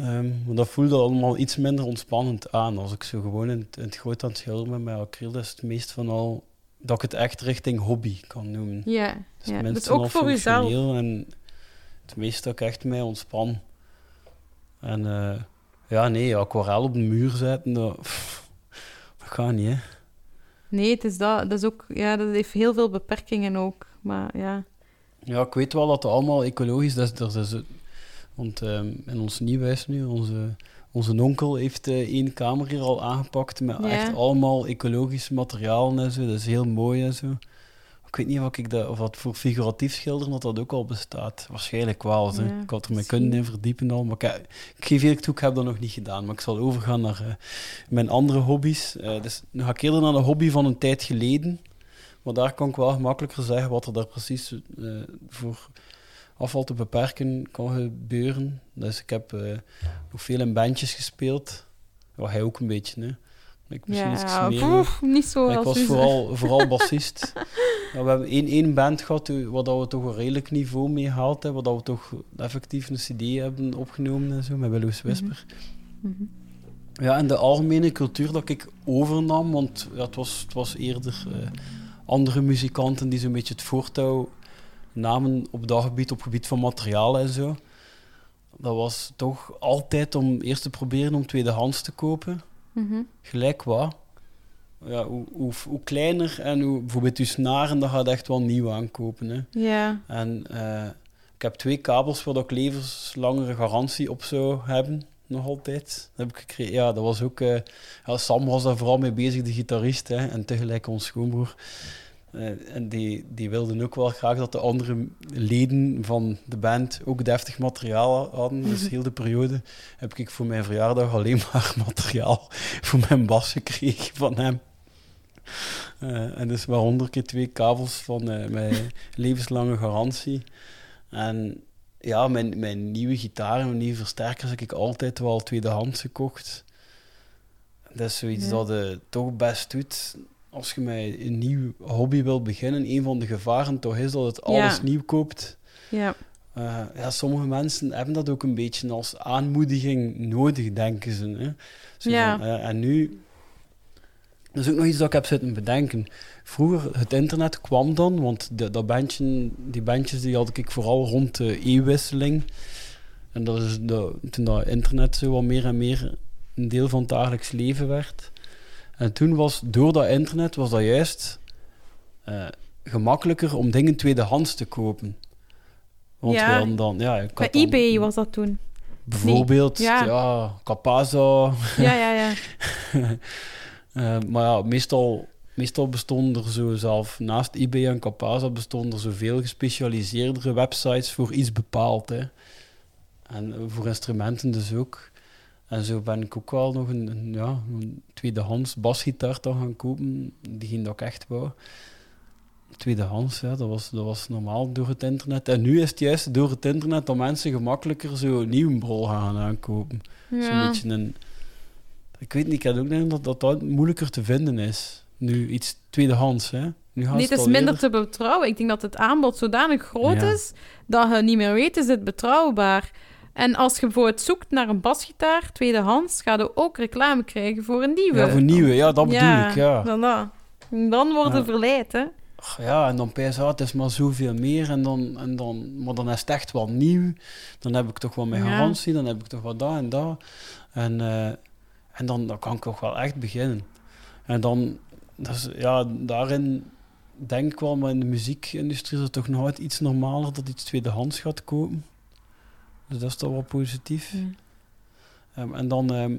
Um, maar dat voelde allemaal iets minder ontspannend aan. Als ik zo gewoon in het, in het groot aan het schilderen ben met acryl, is het meest van al dat ik het echt richting hobby kan noemen. Ja, dus, ja. dus ook voor jezelf. En Het meeste dat ik echt mij ontspan. En eh, ja, nee, aquarel op de muur zetten, dat, dat gaat niet, hè. Nee, het is dat. Dat, is ook, ja, dat heeft heel veel beperkingen ook. Maar ja. Ja, ik weet wel dat het allemaal ecologisch is. Dat is want ehm, in ons nieuwhuis nu, onze, onze onkel heeft uh, één kamer hier al aangepakt met Ja. echt allemaal ecologisch materiaal en zo. Dat is heel mooi en zo. Ik weet niet of, ik dat, of dat voor figuratief schilderen dat dat ook al bestaat. Waarschijnlijk wel. zo. Ja, ik had er me misschien. kunnen in verdiepen al. Maar ik, ik geef eerlijk toe, ik heb dat nog niet gedaan. Maar ik zal overgaan naar eh, mijn andere hobby's. Eh, dus nu ga ik eerder naar de hobby van een tijd geleden. Maar daar kan ik wel gemakkelijker zeggen wat er daar precies eh, voor afval te beperken kan gebeuren. Dus ik heb eh, nog veel in bandjes gespeeld. Ja, hij ook een beetje, hè. Ik misschien iets ja meer. niet zo Maar ik was vooral, vooral bassist. Ja, we hebben één, één band gehad eh, waar dat we toch een redelijk niveau mee gehaald hebben, waar dat we toch effectief een cd hebben opgenomen en zo, met Willows Whisper. Mhm. Ja, en de algemene cultuur dat ik overnam, want ja, het, was, het was eerder eh, andere muzikanten die zo'n beetje het voortouw namen op dat gebied, op het gebied van materiaal en zo. Dat was toch altijd om eerst te proberen om tweedehands te kopen Mhm. gelijk wat. Ja, hoe, hoe, hoe kleiner en hoe, bijvoorbeeld je snaren, dat gaat echt wel nieuw aankopen. Hè. Ja. En eh, ik heb twee kabels waar dat ik levenslangere garantie op zou hebben, nog altijd. Dat heb ik. Ja, dat was ook... eh, ja, Sam was daar vooral mee bezig, de gitarist, hè, en tegelijk ons schoonbroer. Eh, en die, die wilden ook wel graag dat de andere leden van de band ook deftig materiaal hadden. Dus heel de periode heb ik voor mijn verjaardag alleen maar materiaal voor mijn bas gekregen van hem. Eh, en dus waaronder keer twee kabels van eh, mijn levenslange garantie. En ja, mijn, mijn nieuwe gitaar en mijn nieuwe versterkers heb ik altijd wel tweedehands gekocht. Dat is zoiets Ja. dat je toch best doet als je met een nieuw hobby wilt beginnen. Een van de gevaren toch is dat het alles Ja. nieuw koopt. Ja. Eh, ja, sommige mensen hebben dat ook een beetje als aanmoediging nodig, denken ze. Hè? Zo Ja. van, eh, en nu... Dat is ook nog iets dat ik heb zitten bedenken. Vroeger, het internet kwam dan, want de, dat bandje, die bandjes die had ik vooral rond de e-wisseling. En dat is de, toen dat internet zo wat meer en meer een deel van het dagelijks leven werd. En toen was, door dat internet, was dat juist eh, gemakkelijker om dingen tweedehands te kopen. Want Ja. hadden dan, ja, Bij dan eBay was dat toen. Bijvoorbeeld, Nee, ja. ja, Capaza. Ja, ja, ja. Eh, maar ja, meestal, meestal bestonden er zo zelf, naast eBay en Capaza, bestonden er zoveel gespecialiseerdere websites voor iets bepaald. Hè. En voor instrumenten dus ook. En zo ben ik ook wel nog een, een, ja, een tweedehands basgitaar dan gaan kopen, diegene dat ik echt wou. Tweedehands, ja, dat, was, dat was normaal door het internet. En nu is het juist door het internet dat mensen gemakkelijker zo nieuwe brol gaan aankopen. Zo'n ja. beetje een... Ik weet niet, ik heb ook denk dat, dat dat moeilijker te vinden is. Nu iets tweedehands, hè. Nu Nee, het is minder eerder- te betrouwen. Ik denk dat het aanbod zodanig groot Ja. is dat je niet meer weet, is het betrouwbaar? En als je bijvoorbeeld zoekt naar een basgitaar, tweedehands, ga je ook reclame krijgen voor een nieuwe. Ja, voor nieuwe, ja, dat bedoel ik, ja. Dan, dat. dan worden Ja. verleid, hè. Ach, ja, en dan ah, het is maar zoveel meer. En dan, en dan, maar dan is het echt wel nieuw. Dan heb ik toch wel mijn garantie, dan heb ik toch wat dat en dat. En, eh, en dan, dan kan ik toch wel echt beginnen. En dan, dat is, ja, daarin denk ik wel, maar in de muziekindustrie is het toch altijd iets normaler dat iets tweedehands gaat kopen. Dus dat is toch wel positief. Ehm, en dan, ehm,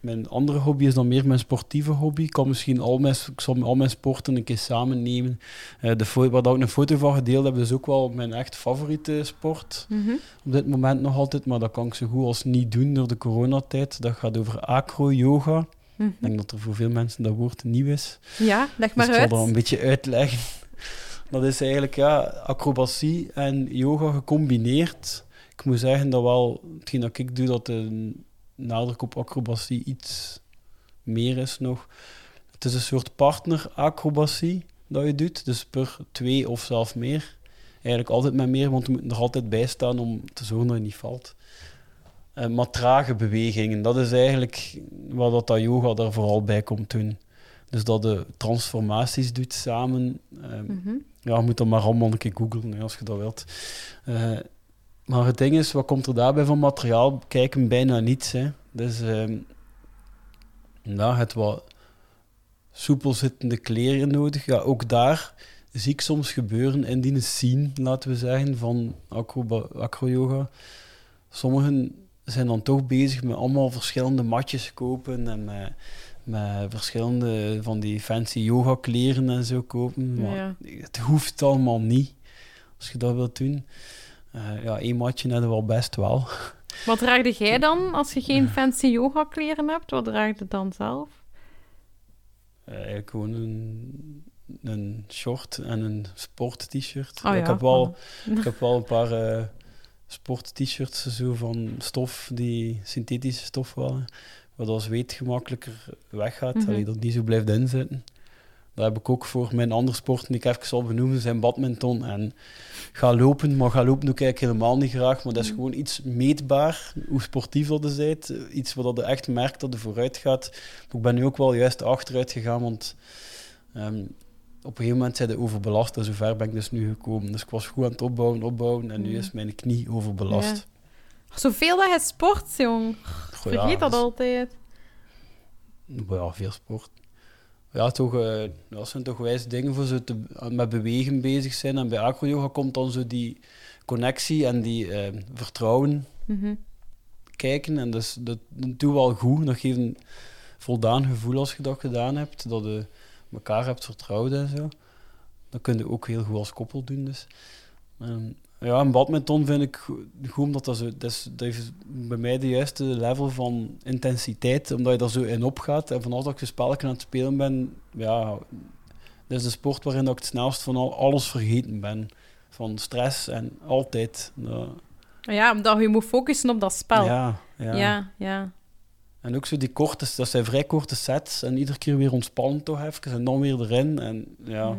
mijn andere hobby is dan meer mijn sportieve hobby. Ik kan misschien al mijn, ik zal al mijn sporten een keer samen nemen. Eh, de waar dat ik een foto van gedeeld heb, is ook wel mijn echt favoriete sport. Mhm. Op dit moment nog altijd, maar dat kan ik zo goed als niet doen door de coronatijd. Dat gaat over acro-yoga. Mhm. Ik denk dat er voor veel mensen dat woord nieuw is. Ja, leg maar dus ik uit. zal dat een beetje uitleggen. Dat is eigenlijk ja, acrobatie en yoga gecombineerd. Ik moet zeggen dat wel, hetgeen dat ik doe, dat de nadruk op acrobatie iets meer is nog. Het is een soort partner-acrobatie dat je doet, dus per twee of zelf meer. Eigenlijk altijd met meer, want je moet er altijd bij staan om te zorgen dat je niet valt. Eh, maar trage bewegingen, dat is eigenlijk wat dat, dat yoga daar vooral bij komt doen. Dus dat je transformaties doet samen. Mhm. ja, je moet dat maar allemaal een keer googlen hè, als je dat wilt. Eh, Maar het ding is, wat komt er daarbij van materiaal? Kijken bijna niets. Hè. Dus ehm ja, het wat soepel zittende kleren nodig. Ja, ook daar zie ik soms gebeuren in die scene, laten we zeggen, van acro- acro-yoga. Sommigen zijn dan toch bezig met allemaal verschillende matjes kopen en met, met verschillende van die fancy yoga kleren en zo kopen. Maar Ja. het hoeft allemaal niet, als je dat wilt doen. Eh, ja, één matje we wel best wel. Wat draagde jij dan als je geen fancy yoga kleren hebt? Wat draag je dan zelf? Eh, eigenlijk gewoon een, een short en een sport-t-shirt. Oh ik, heb wel, ik heb wel een paar eh, sport-t-shirts zo van stof, die synthetische stof waren, waardoor zweet gemakkelijker weggaat, mm dat niet zo blijft inzitten. Dat heb ik ook voor mijn andere sporten die ik even zal benoemen, zijn badminton en ga lopen. Maar ga lopen doe ik eigenlijk helemaal niet graag, maar dat is Mhm. gewoon iets meetbaar, hoe sportief dat je bent. Iets waar dat je echt merkt dat je vooruit gaat. Maar ik ben nu ook wel juist achteruit gegaan, want ehm, op een gegeven moment zijn de overbelast en zover ben ik dus nu gekomen. Dus ik was goed aan het opbouwen, opbouwen en nu Mhm. is mijn knie overbelast. Zoveel dat je sport, jong. Goh, ja, Vergeet dat dus- altijd. Ja, veel sport. Ja, toch, eh, dat zijn toch wijze dingen voor zo te, met bewegen bezig zijn. En bij acro-yoga komt dan zo die connectie en die eh, vertrouwen Mhm. kijken. En dus, dat, dat doet wel goed. Dat geeft een voldaan gevoel als je dat gedaan hebt. Dat je elkaar hebt vertrouwd en zo. Dat kun je ook heel goed als koppel doen. Dus. Ehm, ja, en badminton vind ik go- goed, omdat dat, zo, dat, is, dat is bij mij de juiste level van intensiteit, omdat je daar zo in opgaat. En vanaf dat ik zo'n spelletje aan het spelen ben, ja, dat is de sport waarin ik het snelst van al, alles vergeten ben. Van stress en altijd. dat- Ja, omdat je moet focussen op dat spel. ja, ja. ja. ja. En ook zo die korte, dat zijn vrij korte sets en iedere keer weer ontspannen toch even en dan weer erin. En, ja. Ja.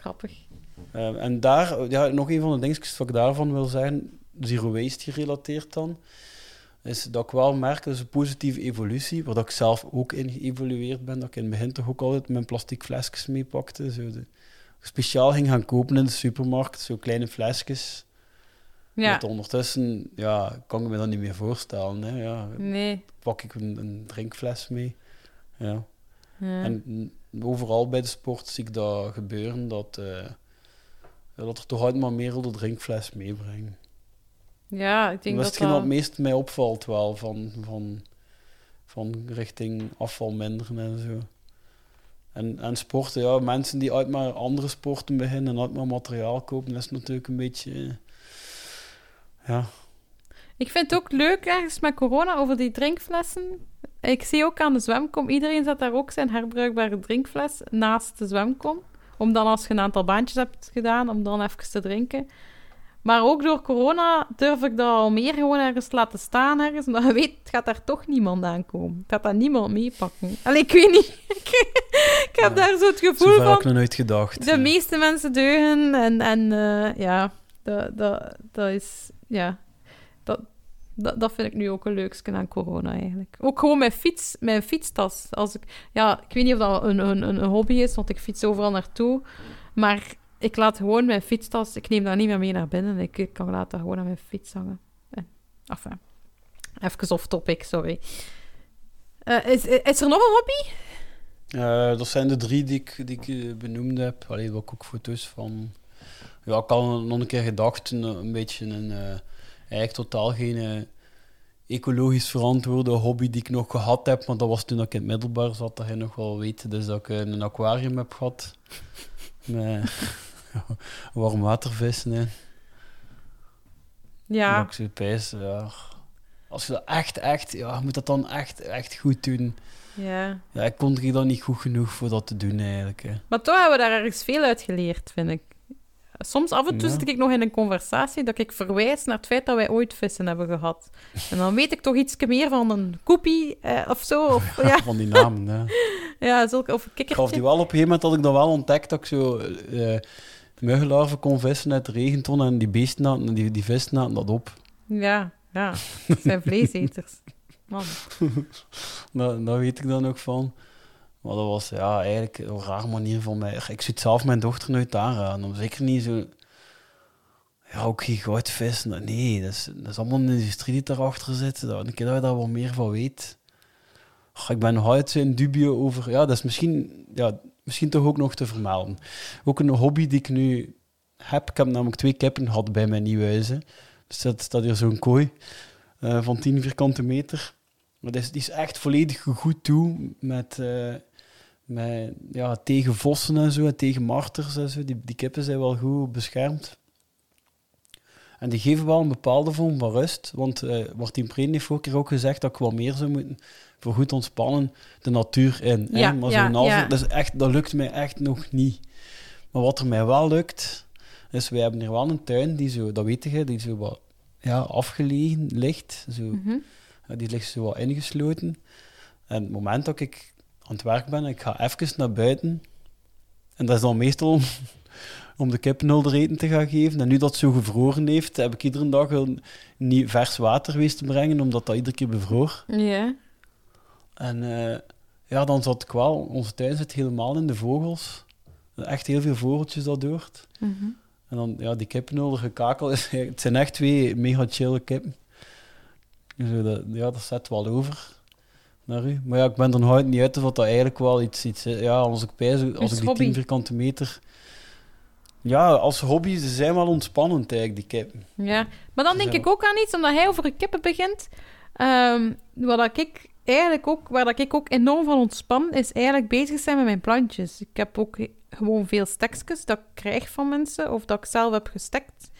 Grappig. Eh, en daar, ja, nog een van de dingetjes wat ik daarvan wil zeggen, zero waste gerelateerd dan, is dat ik wel merk, dat is een positieve evolutie, waar dat ik zelf ook in geëvolueerd ben, dat ik in het begin toch ook altijd mijn plastic flesjes meepakte, zo de, speciaal ging gaan kopen in de supermarkt, zo kleine flesjes. Ja. Met ondertussen, ja, kan ik me dat niet meer voorstellen. Hè. Ja, Nee. pak ik een, een drinkfles mee. Ja. Ja. En overal bij de sport zie ik dat gebeuren, dat, eh, dat er toch altijd maar meer de drinkfles meebrengen. ja, ik denk dat is dat hetgeen wat het meest mij opvalt wel, van, van, van richting afval minderen en zo. En, en sporten, ja, mensen die uit maar andere sporten beginnen en uit maar materiaal kopen, dat is natuurlijk een beetje... eh, ja, Ik vind het ook leuk ergens met corona over die drinkflessen. Ik zie ook aan de zwemkom, iedereen zet daar ook zijn herbruikbare drinkfles naast de zwemkom. Om dan als je een aantal baantjes hebt gedaan, om dan even te drinken. Maar ook door corona durf ik dat al meer gewoon ergens laten staan ergens. Omdat je weet, het gaat daar toch niemand aankomen. Het gaat daar niemand meepakken. Allee, ik weet niet. ik heb Ja. daar zo het gevoel van... ik nog nooit gedacht. De ja. meeste mensen deugen en, en eh, ja, dat, dat, dat is, ja, dat, dat, dat vind ik nu ook een leukste aan corona eigenlijk. Ook gewoon mijn fiets, mijn fietstas. Als ik, ja, ik weet niet of dat een, een, een hobby is, want ik fiets overal naartoe, maar ik laat gewoon mijn fietstas, ik neem dat niet meer mee naar binnen, ik, ik kan laten gewoon aan mijn fiets hangen. Eh, Enfin, even off topic, sorry. Eh, is, is er nog een hobby? Eh, dat zijn de drie die ik, die ik eh, benoemd heb. Alleen ik ook foto's van. Ja, ik had nog een keer gedacht, een, een beetje een. Eigenlijk totaal geen eh, ecologisch verantwoorde hobby die ik nog gehad heb. Maar dat was toen ik in het middelbaar zat, dat je nog wel weet. Dus dat ik een aquarium heb gehad. Met warmwatervissen in. Ja, pijs, ja. Als je dat echt, echt, ja, je moet dat dan echt, echt goed doen. ja. Ja, ik kon er dan niet goed genoeg voor dat te doen eigenlijk. Hè. Maar toch hebben we daar ergens veel uit geleerd, vind ik. Soms af en toe Ja. zit ik nog in een conversatie dat ik verwijs naar het feit dat wij ooit vissen hebben gehad. En dan weet ik toch iets meer van een koepie eh, of zo. Of, ja, Van die namen, hè. ja, zulke, of een Ik gaf die kikkertje. wel op een gegeven moment had ik dat wel ontdekt dat ik zo eh muggenlarven kon vissen uit de regenton en die beesten hadden, die, die vissen hadden dat op. Ja, ja. Het zijn vleeseters. Man. Dat, dat weet ik dan ook van. Maar dat was ja, eigenlijk een raar manier van mij. Ik het zelf mijn dochter nooit aanraden. Om zeker niet zo... ja, ook geen goudvis. Nee, dat is, dat is allemaal een industrie die daarachter zit. Een keer dat je daar wat meer van weet. Ik ben nog altijd in dubio over... Ja, dat is misschien, ja, misschien toch ook nog te vermelden. Ook een hobby die ik nu heb. Ik heb namelijk twee kippen gehad bij mijn nieuwe huis. hè. Dus dat staat hier zo'n kooi eh, van 10 vierkante meter. Maar die is, die is echt volledig goed toe met... eh, met, ja, tegen vossen en zo, en tegen marters en zo. Die, die kippen zijn wel goed beschermd. En die geven wel een bepaalde vorm van rust. Want eh Martin Preen heeft vorige keer ook gezegd dat ik wel meer zou moeten voor goed ontspannen de natuur in. hè. Ja, Maar ja, zo'n ja. dat, is echt, dat lukt mij echt nog niet. Maar wat er mij wel lukt, is wij hebben hier wel een tuin die zo, dat weet je, die zo wat ja, afgelegen ligt. Zo, Mhm. die ligt zo wat ingesloten. En het moment dat ik aan het werk ben, ik ga even naar buiten. En dat is dan meestal om, om de kippen er eten te gaan geven. En nu dat het zo gevroren heeft, heb ik iedere dag een nieuw vers water geweest te brengen, omdat dat iedere keer bevroor. Ja. En eh, ja, dan zat ik wel, onze tuin zit helemaal in de vogels. Echt heel veel vogeltjes dat hoort. Mhm. En dan, ja, die kippenhulder gekakel, is, het zijn echt twee mega chille kippen. Zo, dat, ja, dat zet wel over naar u. Maar ja, ik ben er nog altijd niet uit of dat eigenlijk wel iets, iets is. Ja, als ik pijs, als ik die hobby. 10 vierkante meter... Ja, als hobby, ze zijn wel ontspannend eigenlijk, die kippen. Ja, maar dan denk ik ook aan iets, omdat hij over kippen begint. Ehm wat dat ik eigenlijk ook, waar dat ik ook enorm van ontspan, is eigenlijk bezig zijn met mijn plantjes. Ik heb ook gewoon veel stekjes dat ik krijg van mensen, of dat ik zelf heb gestekt.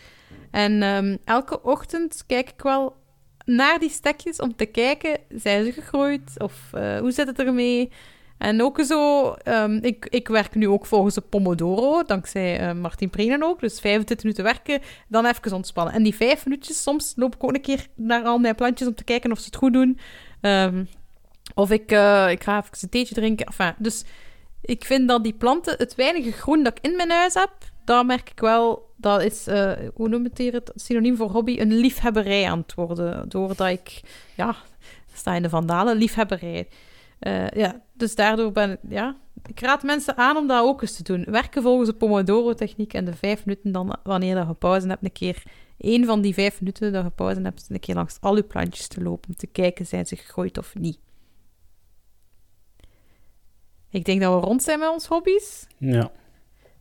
En ehm, elke ochtend kijk ik wel naar die stekjes om te kijken, zijn ze gegroeid? Of eh, hoe zit het ermee? En ook zo, ehm, ik, ik werk nu ook volgens de Pomodoro, dankzij eh, Martin Prenen ook. Dus 25 minuten werken, dan even ontspannen. En die vijf minuutjes, soms loop ik ook een keer naar al mijn plantjes om te kijken of ze het goed doen. Ehm, of ik, eh, ik ga even een theetje drinken. Enfin, dus ik vind dat die planten, het weinige groen dat ik in mijn huis heb, daar merk ik wel, dat is, eh, hoe noem het hier het synoniem voor hobby, een liefhebberij aan het worden. Doordat ik, ja, sta in de vandalen, liefhebberij. Eh, ja, dus daardoor ben ik, ja, ik raad mensen aan om dat ook eens te doen. Werken volgens de Pomodoro-techniek en de vijf minuten dan, wanneer je pauze hebt, een keer één van die vijf minuten dat je pauze hebt, een keer langs al je plantjes te lopen om te kijken, zijn ze gegooid of niet. Ik denk dat we rond zijn met onze hobby's. Ja.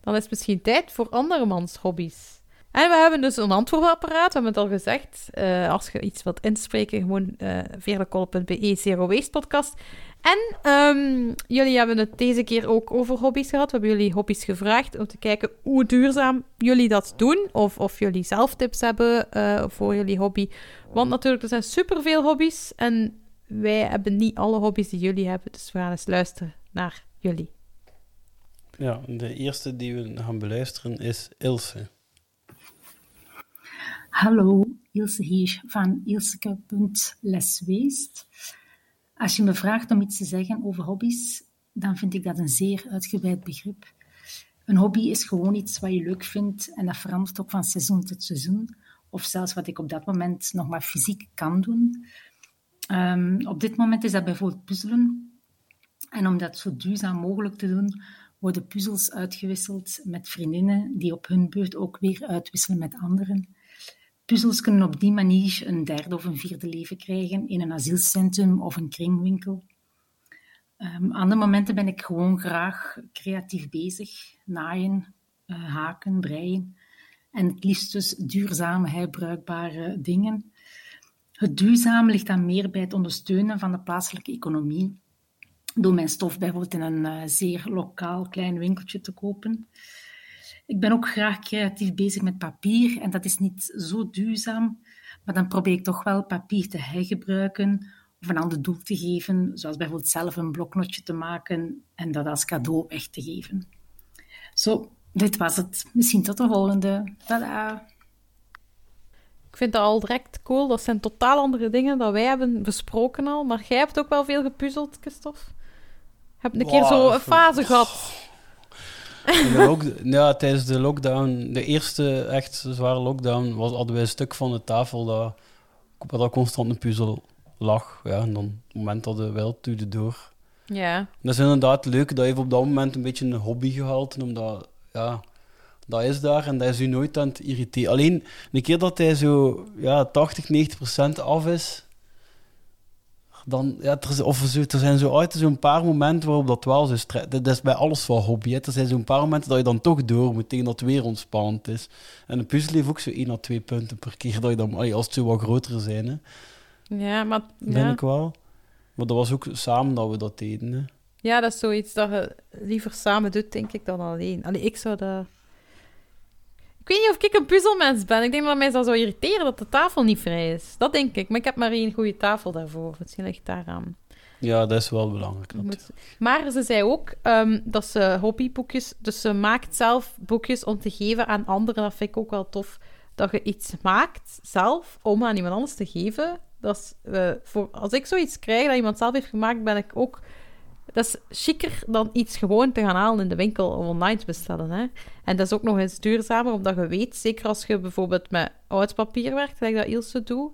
Dan is het misschien tijd voor andermans hobby's. En we hebben dus een antwoordapparaat, we hebben het al gezegd. Eh, als je iets wilt inspreken, gewoon uh, veerlekolle.be, Zero Waste podcast. En ehm, jullie hebben het deze keer ook over hobby's gehad. We hebben jullie hobby's gevraagd om te kijken hoe duurzaam jullie dat doen. Of, of jullie zelf tips hebben uh, voor jullie hobby. Want natuurlijk, er zijn superveel hobby's. En wij hebben niet alle hobby's die jullie hebben. Dus we gaan eens luisteren naar jullie. Ja, de eerste die we gaan beluisteren is Ilse. Hallo, Ilse hier van ilseke.lesweest. Als je me vraagt om iets te zeggen over hobby's, dan vind ik dat een zeer uitgebreid begrip. Een hobby is gewoon iets wat je leuk vindt en dat verandert ook van seizoen tot seizoen. Of zelfs wat ik op dat moment nog maar fysiek kan doen. Um, op dit moment is dat bijvoorbeeld puzzelen. En om dat zo duurzaam mogelijk te doen, worden puzzels uitgewisseld met vriendinnen die op hun beurt ook weer uitwisselen met anderen. Puzzels kunnen op die manier een derde of een vierde leven krijgen in een asielcentrum of een kringwinkel. Um, andere momenten ben ik gewoon graag creatief bezig, naaien, uh, haken, breien en het liefst dus duurzame, herbruikbare dingen. Het duurzame ligt dan meer bij het ondersteunen van de plaatselijke economie, door mijn stof bijvoorbeeld in een uh, zeer lokaal klein winkeltje te kopen. Ik ben ook graag creatief bezig met papier en dat is niet zo duurzaam, maar dan probeer ik toch wel papier te hergebruiken of een ander doel te geven, zoals bijvoorbeeld zelf een bloknotje te maken en dat als cadeau weg te geven. Zo, dit was het. Misschien tot de volgende. Tada! Ik vind dat al direct cool. Dat zijn totaal andere dingen dan wij hebben besproken al. Maar jij hebt ook wel veel gepuzzeld, Christophe. Heb een wow, keer zo een fase gehad. Ja, tijdens de lockdown, de eerste echt zware lockdown, was, hadden wij een stuk van de tafel dat, dat constant een puzzel lag. Ja, en dan op het moment dat de wildtude door. Ja. Dat is inderdaad leuk. Dat heeft op dat moment een beetje een hobby gehaald. Omdat, ja, Dat is daar en dat is u nooit aan het irriteren. Alleen, een keer dat hij zo ja, 80, 90 procent af is, dan, ja, er, of zo, er zijn zo uit zo'n paar momenten waarop dat wel zo Dat is bij alles van hobby. Hè. Er zijn zo'n paar momenten dat je dan toch door moet tegen dat het weer ontspannend is. En een puzzel heeft ook zo één à twee punten per keer dat je dan, als het zo wat groter zijn, hè, Ja, maar... Ja. ik wel. Maar dat was ook samen dat we dat deden. Hè. ja, dat is zoiets dat je liever samen doet, denk ik, dan alleen. Allee, ik zou dat... Ik weet niet of ik een puzzelmens ben. Ik denk dat mij dat zou irriteren dat de tafel niet vrij is. Dat denk ik. Maar ik heb maar één goede tafel daarvoor. Misschien ligt daaraan. Ja, dat is wel belangrijk. Moet- Maar ze zei ook ehm, dat ze hobbyboekjes... Dus ze maakt zelf boekjes om te geven aan anderen. Dat vind ik ook wel tof. Dat je iets maakt zelf om aan iemand anders te geven. Dat is, eh, voor, als ik zoiets krijg dat iemand zelf heeft gemaakt, ben ik ook... Dat is chiquer dan iets gewoon te gaan halen in de winkel of online te bestellen. Hè? En dat is ook nog eens duurzamer, omdat je weet, zeker als je bijvoorbeeld met oud papier werkt, like dat Ilse doet,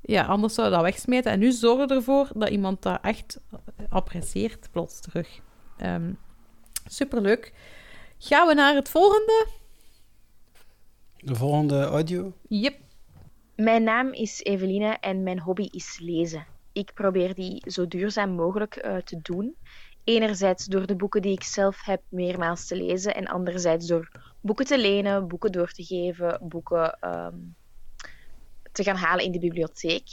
ja, anders zou je dat wegsmijten. En nu zorgen ervoor dat iemand dat echt apprecieert, plots terug. Ehm, superleuk. Gaan we naar het volgende? De volgende audio. Yep. Mijn naam is Eveline en mijn hobby is lezen. Ik probeer die zo duurzaam mogelijk eh, te doen. Enerzijds door de boeken die ik zelf heb meermaals te lezen en anderzijds door boeken te lenen, boeken door te geven, boeken ehm, te gaan halen in de bibliotheek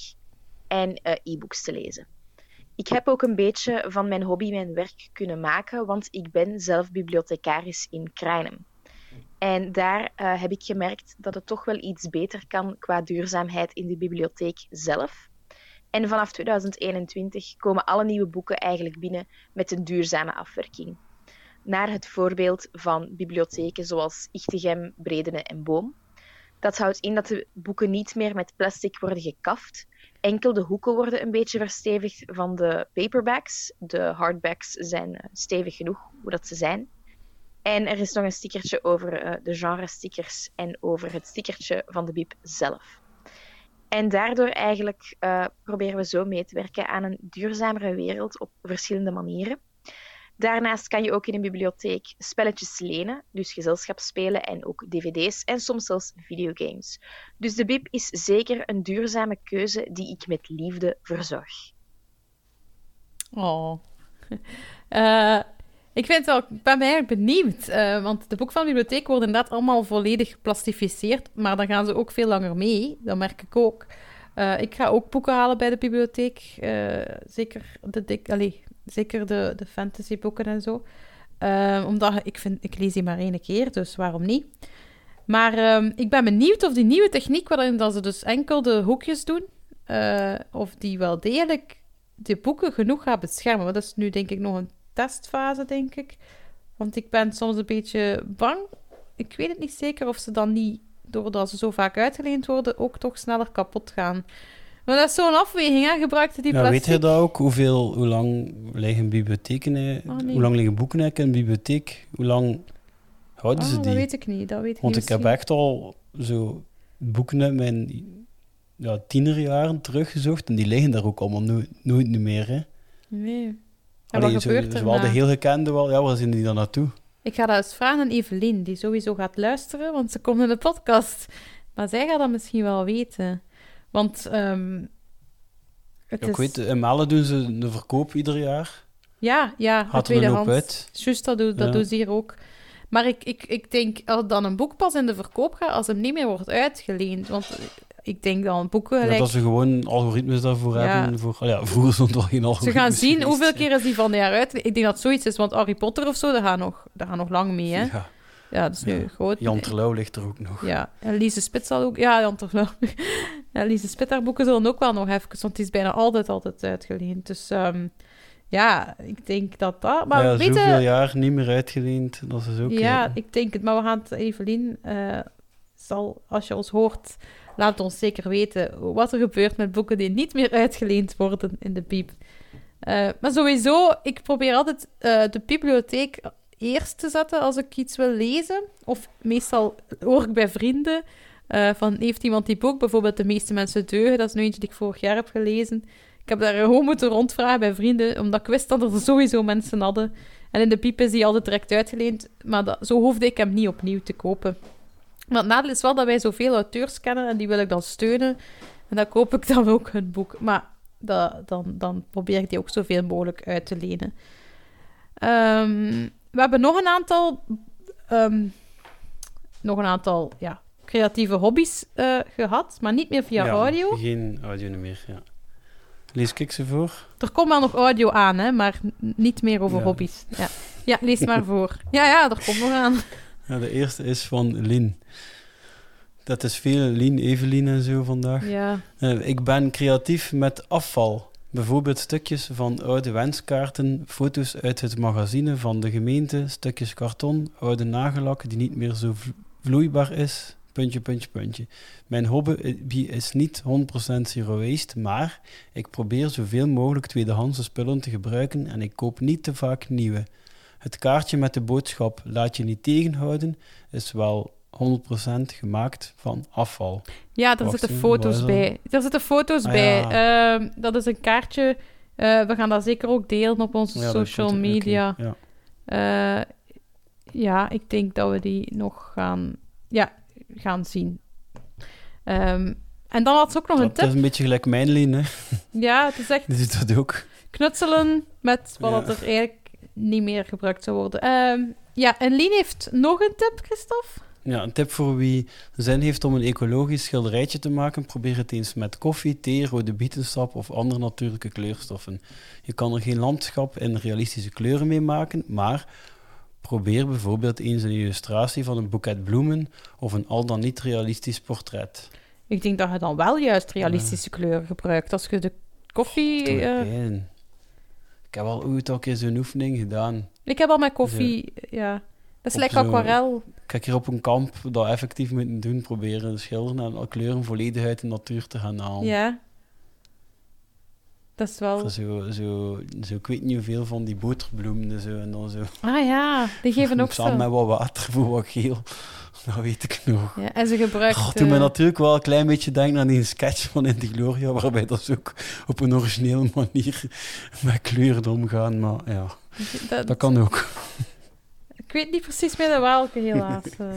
en eh, e-books te lezen. Ik heb ook een beetje van mijn hobby mijn werk kunnen maken, want ik ben zelf bibliothecaris in Krijnem. En daar eh, heb ik gemerkt dat het toch wel iets beter kan qua duurzaamheid in de bibliotheek zelf. En vanaf 2021 komen alle nieuwe boeken eigenlijk binnen met een duurzame afwerking. Naar het voorbeeld van bibliotheken zoals Ichtegem, Bredene en Boom. Dat houdt in dat de boeken niet meer met plastic worden gekaft. Enkel de hoeken worden een beetje verstevigd van de paperbacks. De hardbacks zijn eh, stevig genoeg hoe dat ze zijn. En er is nog een stickertje over eh, de genre-stickers en over het stickertje van de bib zelf. En daardoor eigenlijk eh, proberen we zo mee te werken aan een duurzamere wereld op verschillende manieren. Daarnaast kan je ook in een bibliotheek spelletjes lenen, dus gezelschapsspelen en ook dvd's en soms zelfs videogames. Dus de bib is zeker een duurzame keuze die ik met liefde verzorg. Oh. Eh, ik vind wel, ik ben benieuwd, eh, want de boeken van de bibliotheek worden inderdaad allemaal volledig geplastificeerd, maar dan gaan ze ook veel langer mee, dat merk ik ook. Eh, ik ga ook boeken halen bij de bibliotheek, eh, zeker de, dik, allee, zeker de, de fantasyboeken en zo. Omdat ik vind, ik lees die maar één keer, dus waarom niet? Maar ehm, ik ben benieuwd of die nieuwe techniek, waarin dat ze dus enkel de hoekjes doen, of die wel degelijk de boeken genoeg gaat beschermen. Want dat is nu denk ik nog een testfase, denk ik. Want ik ben soms een beetje bang. Ik weet het niet zeker of ze dan niet, doordat ze zo vaak uitgeleend worden, ook toch sneller kapot gaan. Maar dat is zo'n afweging, hè? Gebruikte die Ja, plastic... weet je dat ook? Hoeveel, hoe lang liggen bibliotheken? Oh, nee. Hoe lang liggen boeken in een bibliotheek? Hoe lang houden Ah, ze die? dat weet ik niet. Dat weet ik Want niet ik heb echt al zo boeken uit mijn ja, tienerjaren teruggezocht en die liggen daar ook allemaal no- nooit niet meer. Hè. Nee. En Allee, wat zo, gebeurt er zo wel de heel gekende wel. Ja, waar zijn die dan naartoe? Ik ga dat eens vragen aan Evelien, die sowieso gaat luisteren, want ze komt in de podcast. Maar zij gaat dat misschien wel weten. Want ehm het Ja, is... ik weet, in Melle doen ze een verkoop ieder jaar. Ja, ja, Gaat er een hoop tweedehands. uit. Juist, dat, doe, dat Ja. doen ze hier ook. Maar ik, ik, ik denk, als dan een boek pas in de verkoop gaat, als hem niet meer wordt uitgeleend. Want ik denk dan boeken Ja, dat ze gewoon algoritmes daarvoor Ja. hebben. Voor, ja, vroeger stond er geen Ze algoritmes gaan zien geweest, hoeveel keer is die van de jaar uit. Ik denk dat zoiets is, want Harry Potter of zo, dat gaat nog, dat gaat nog lang mee, hè? Ja, Ja, dat is nu groot. Jan Terlouw ligt er ook nog. Ja, en Lise Spit zal ook... Ja, Jan Terlouw. Ja, Lise Spit, haar boeken zullen ook wel nog even... Want die is bijna altijd, altijd uitgeleend. Dus ehm, ja, ik denk dat dat... Maar ja, weet je- zoveel jaar niet meer uitgeleend. Dat is ook... Ja, ik denk het. Maar we gaan het, Evelien, eh, zal, als je ons hoort, laat ons zeker weten wat er gebeurt met boeken die niet meer uitgeleend worden in de piep. Eh, maar sowieso, ik probeer altijd eh, de bibliotheek eerst te zetten als ik iets wil lezen. Of meestal hoor ik bij vrienden eh, van, heeft iemand die boek, bijvoorbeeld De meeste mensen deugen, dat is nu eentje die ik vorig jaar heb gelezen. Ik heb daar gewoon moeten rondvragen bij vrienden, omdat ik wist dat er sowieso mensen hadden. En in de piep is die altijd direct uitgeleend. Maar dat, zo hoefde ik hem niet opnieuw te kopen. Maar het nadeel is wel dat wij zoveel auteurs kennen en die wil ik dan steunen. En dan koop ik dan ook hun boek. Maar dat, dan, dan probeer ik die ook zoveel mogelijk uit te lenen. Ehm, we hebben nog een aantal, ehm, nog een aantal ja, creatieve hobby's eh, gehad, maar niet meer via Ja, audio. Geen audio meer, ja. Lees ik ze voor? Er komt wel nog audio aan, hè, maar niet meer over Ja. hobby's. Ja. ja, lees maar voor. Ja, ja, er komt nog aan. Ja, de eerste is van Lin. Dat is veel Lien, Evelien en zo vandaag. Ja, Eh, ik ben creatief met afval. Bijvoorbeeld stukjes van oude wenskaarten, foto's uit het magazine van de gemeente, stukjes karton, oude nagellak die niet meer zo vlo- vloeibaar is. Puntje, puntje, puntje. Mijn hobby is niet 100% zero waste, maar ik probeer zoveel mogelijk tweedehandse spullen te gebruiken en ik koop niet te vaak nieuwe. Het kaartje met de boodschap laat je niet tegenhouden is wel 100% gemaakt van afval. ja er Wacht, zitten foto's bij. Er zitten foto's Ah, bij. ja. Ehm, dat is een kaartje. Eh, we gaan dat zeker ook delen op onze Ja, social media. ja. Eh, ja, ik denk dat we die nog gaan, ja, gaan zien. Ehm, en dan had ze ook nog een Dat is tip. een beetje gelijk mijn lien, hè. Ja, het is echt Die doet dat ook. knutselen met wat er eigenlijk niet meer gebruikt zou worden. Ehm, ja, en Lien heeft nog een tip, Christophe. Ja, een tip voor wie zin heeft om een ecologisch schilderijtje te maken. Probeer het eens met koffie, thee, rode bietensap of andere natuurlijke kleurstoffen. Je kan er geen landschap in realistische kleuren mee maken, maar probeer bijvoorbeeld eens een illustratie van een boeket bloemen of een al dan niet realistisch portret. Ik denk dat je dan wel juist realistische kleuren gebruikt. Als je de koffie... Ik heb al ooit al een keer zo'n oefening gedaan. ik heb al met koffie... Ja. Dat is lekker aquarel. Ik heb hier op een kamp dat effectief moeten doen, proberen schilderen en al kleuren volledig uit de natuur te gaan halen. Ja. Dat is wel... Zo, zo, zo, ik weet niet hoeveel van die boterbloemen en zo. En dan zo Ah ja, die geven ook samen zo. met wat water voor wat geel. Dat weet ik nog. Ja, en ze gebruikt... God, toen mij eh, natuurlijk wel een klein beetje denken aan die sketch van In the Gloria, waarbij dat ze ook op een originele manier met kleuren omgaan. Maar ja, dat, dat kan ook. Ik weet niet precies meer welke, helaas. eh.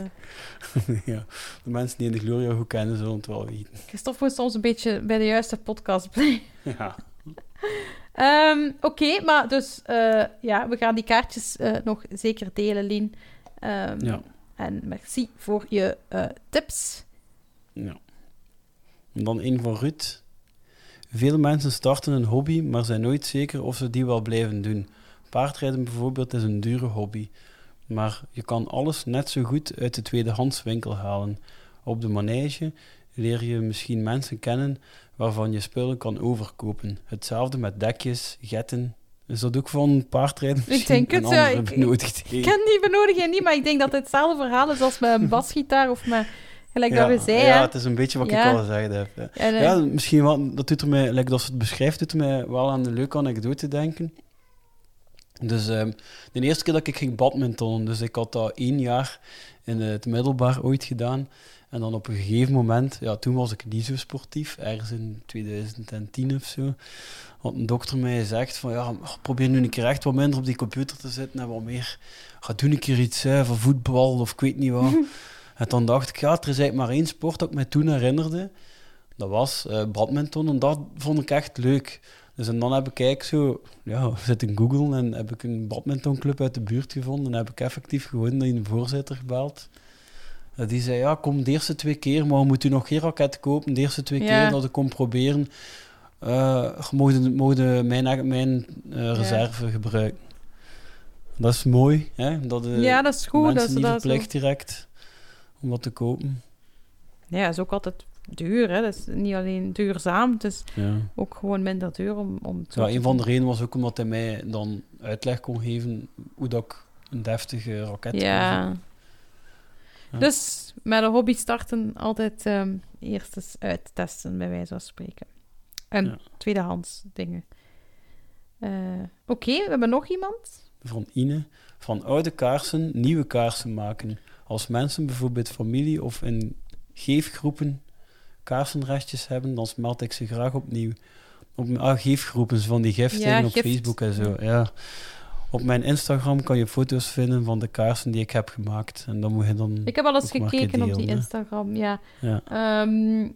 ja, de mensen die In the Gloria goed kennen, zullen het wel weten. Christophe moet soms een beetje bij de juiste podcast blijven. Ja, Ehm, Oké, maar dus eh, ja, we gaan die kaartjes nog zeker delen, Lien. Ehm, ja, En merci voor je eh, tips. ja. Dan een van Ruud. Veel mensen starten een hobby, maar zijn nooit zeker of ze die wel blijven doen. Paardrijden bijvoorbeeld is een dure hobby. Maar je kan alles net zo goed uit de tweedehandswinkel halen. Op de manege leer je misschien mensen kennen waarvan je spullen kan overkopen. Hetzelfde met dekjes, getten. Is dat ook van paardrijden misschien? denk het, ja. Ik- ik-? Ik ken die benodiging niet, maar ik denk dat het hetzelfde verhaal is als met een basgitaar of met... Gelijk ja, dat we zeiden. ja, hè. het is een beetje wat Ja. ik al gezegd heb. Ja. En, Ja, misschien wel, dat doet er mij, like dat ze het beschrijft, doet mij wel aan een leuke anekdote denken. Dus ehm, de eerste keer dat ik ging badmintonnen, dus ik had dat één jaar in het middelbaar ooit gedaan. En dan op een gegeven moment, ja, toen was ik niet zo sportief, ergens in 2010 of zo, had een dokter mij gezegd van, ja, probeer nu een keer echt wat minder op die computer te zitten en wat meer, ga doen een keer iets hè, van voetbal of ik weet niet wat. en dan dacht ik, ja, er is eigenlijk maar één sport dat ik mij toen herinnerde. Dat was eh, badminton en dat vond ik echt leuk. Dus en dan heb ik eigenlijk zo, ja, zitten googlen en heb ik een badmintonclub uit de buurt gevonden en heb ik effectief gewoon naar een voorzitter gebeld. En die zei, ja, kom de eerste twee keer, maar we moeten nog geen raket kopen. De eerste twee Ja. keer dat ik kom proberen, mogen, mogen mijn, mijn eh, reserve gebruiken. Dat is mooi, hè? Dat, eh, ja, dat is goed. mensen Dat ze niet dat zo... verplicht direct om dat te kopen. Ja, dat is ook altijd duur. Hè? Dat is niet alleen duurzaam, het is Ja. ook gewoon minder duur om, om zo Ja, te een van de redenen was ook omdat hij mij dan uitleg kon geven hoe dat ik een deftige raket Ja. Ja. Dus met een hobby starten altijd ehm, eerst eens uittesten, bij wijze van spreken. En Ja. tweedehands dingen. Eh, Oké, we hebben nog iemand. Van Ine. Van oude kaarsen nieuwe kaarsen maken. Als mensen bijvoorbeeld familie of in geefgroepen kaarsenrestjes hebben, dan smelt ik ze graag opnieuw. Op ah, geefgroepen, van die giften Ja, op gift. Facebook en zo. Ja. Op mijn Instagram kan je foto's vinden van de kaarsen die ik heb gemaakt. En dan moet je dan... Ik heb al eens gekeken op die. Instagram, ja. Ja. Ehm,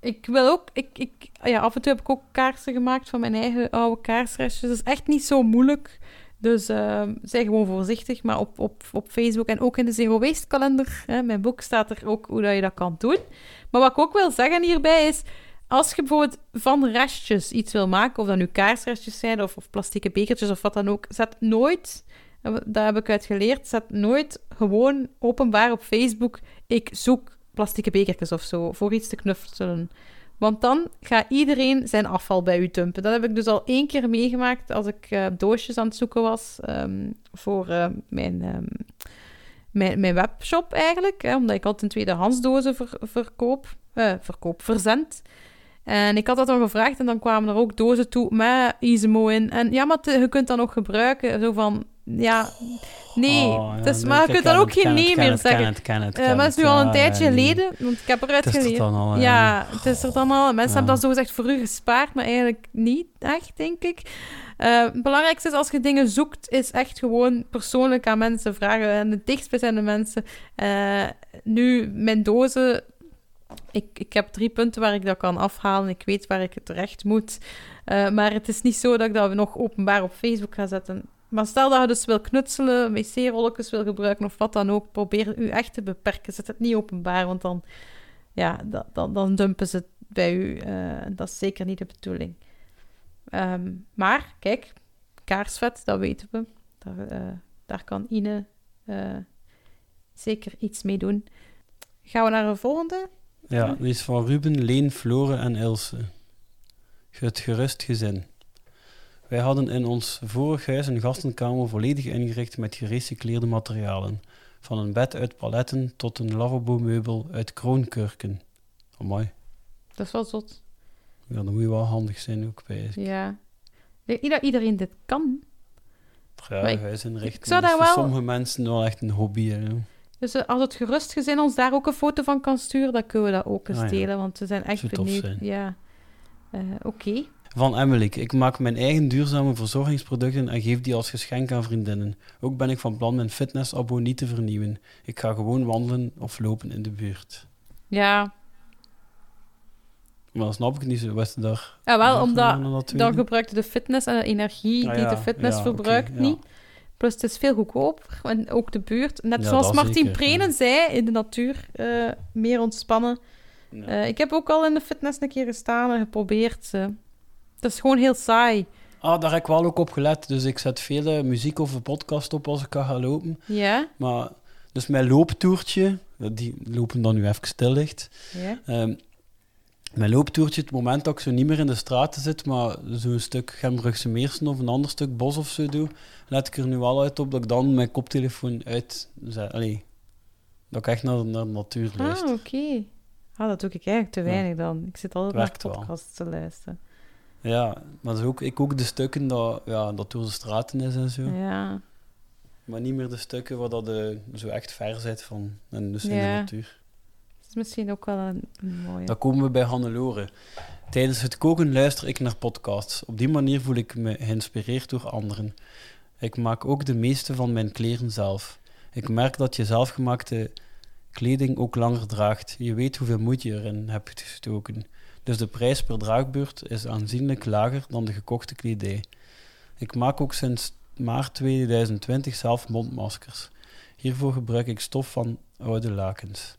ik wil ook... Ik, ik, ja, af en toe heb ik ook kaarsen gemaakt van mijn eigen oude kaarsrestjes. Dat is echt niet zo moeilijk. Dus ehm zij gewoon voorzichtig. Maar op, op, op Facebook en ook in de Zero Waste kalender, hè, mijn boek, staat er ook hoe dat je dat kan doen. Maar wat ik ook wil zeggen hierbij is... Als je bijvoorbeeld van restjes iets wil maken, of dat nu kaarsrestjes zijn, of, of plastieke bekertjes, of wat dan ook, zet nooit, daar heb ik uit geleerd, zet nooit gewoon openbaar op Facebook, ik zoek plastieke bekertjes of zo, voor iets te knuffelen. Want dan gaat iedereen zijn afval bij u dumpen. Dat heb ik dus al één keer meegemaakt als ik eh, doosjes aan het zoeken was ehm, voor eh, mijn, ehm, mijn, mijn webshop eigenlijk. Hè, omdat ik altijd een tweedehands dozen ver- verkoop, eh, verkoop, verzend. En ik had dat dan gevraagd en dan kwamen er ook dozen toe met Ismo in. En ja, maar je kunt dat nog gebruiken. Zo van, ja, nee. Oh, ja, dus, maar je ik kunt ken dan ook het, geen het, nee meer het, zeggen. het, het, Eh, maar dat is nu het. al een tijdje geleden, want ik heb eruit Het is er geleerd. ja. het is er dan al. Mensen hebben dat zo gezegd voor u gespaard, maar eigenlijk niet echt, denk ik. Eh, het belangrijkste is als je dingen zoekt, is echt gewoon persoonlijk aan mensen vragen. En de dichtstbijzijnde mensen. Eh, nu, mijn dozen. Ik, ik heb drie punten waar ik dat kan afhalen. Ik weet waar ik het terecht moet. Maar het is niet zo dat ik dat nog openbaar op Facebook ga zetten. Maar stel dat je dus wil knutselen, wc-rolletjes wil gebruiken of wat dan ook, probeer u echt te beperken. Zet het niet openbaar, want dan, ja, dan, dan dumpen ze het bij u. eh, dat is zeker niet de bedoeling. Ehm, maar, kijk, kaarsvet, dat weten we. Daar, eh, daar kan Ine eh, zeker iets mee doen. Gaan we naar een volgende? Ja, die is van Ruben, Leen, Flore en Ilse. Het gerust gezin. Wij hadden in ons vorig huis een gastenkamer volledig ingericht met gerecycleerde materialen. Van een bed uit paletten tot een lavabo-meubel uit kroonkurken. Amai. Dat is wel zot. Ja, dan moet je wel handig zijn ook bij. Ja. Ik denk niet dat iedereen dit kan. Ja, Maar ik zou is voor wel- sommige mensen wel echt een hobby. Hè. Dus eh, als het gerustgezin ons daar ook een foto van kan sturen, dan kunnen we dat ook eens Ah, ja. delen. Want we zijn echt benieuwd. zijn. Ja. Eh, Oké. Van Emmelik. Ik maak mijn eigen duurzame verzorgingsproducten en geef die als geschenk aan vriendinnen. Ook ben ik van plan mijn fitnessabo niet te vernieuwen. Ik ga gewoon wandelen of lopen in de buurt. Ja. Maar dan snap ik niet zo. Is daar? ja, wel omdat dan gebruikt de fitness en de energie Ah, die ja, de fitness ja, verbruikt ja. niet. Plus het is veel goedkoper. En ook de buurt. Net zoals Martin Prenen zei, in de natuur eh, meer ontspannen. Eh, ik heb ook al in de fitness een keer gestaan en geprobeerd. eh. Het is gewoon heel saai. Ah, daar heb ik wel ook op gelet. Dus ik zet veel muziek of een podcast op als ik ga gaan lopen. Ja? Maar, dus mijn looptoertje, die lopen dan nu even stil ligt. Ja? Ehm, mijn looptoertje, het moment dat ik zo niet meer in de straten zit, maar zo'n stuk Gembrugse Meersen of een ander stuk bos of zo doe, let ik er nu wel uit op dat ik dan mijn koptelefoon uit... Allee, dat ik echt naar, naar de natuur luister. Ah, oké. Ah, dat doe ik eigenlijk te Ja. weinig dan. Ik zit altijd naar podcasts te luisteren. Ja, maar ook, ik ook de stukken dat, ja, dat door de straten is en zo. Ja. Maar niet meer de stukken waar dat de, zo echt ver zit van, en dus in de natuur. Dat is misschien ook wel een, een mooie. Dan komen we bij Hannelore. Tijdens het koken luister ik naar podcasts. Op die manier voel ik me geïnspireerd door anderen. Ik maak ook de meeste van mijn kleren zelf. Ik merk dat je zelfgemaakte kleding ook langer draagt. Je weet hoeveel moeite je erin hebt gestoken. Dus de prijs per draagbeurt is aanzienlijk lager dan de gekochte kledij. Ik maak ook sinds maart 2020 zelf mondmaskers. Hiervoor gebruik ik stof van oude lakens.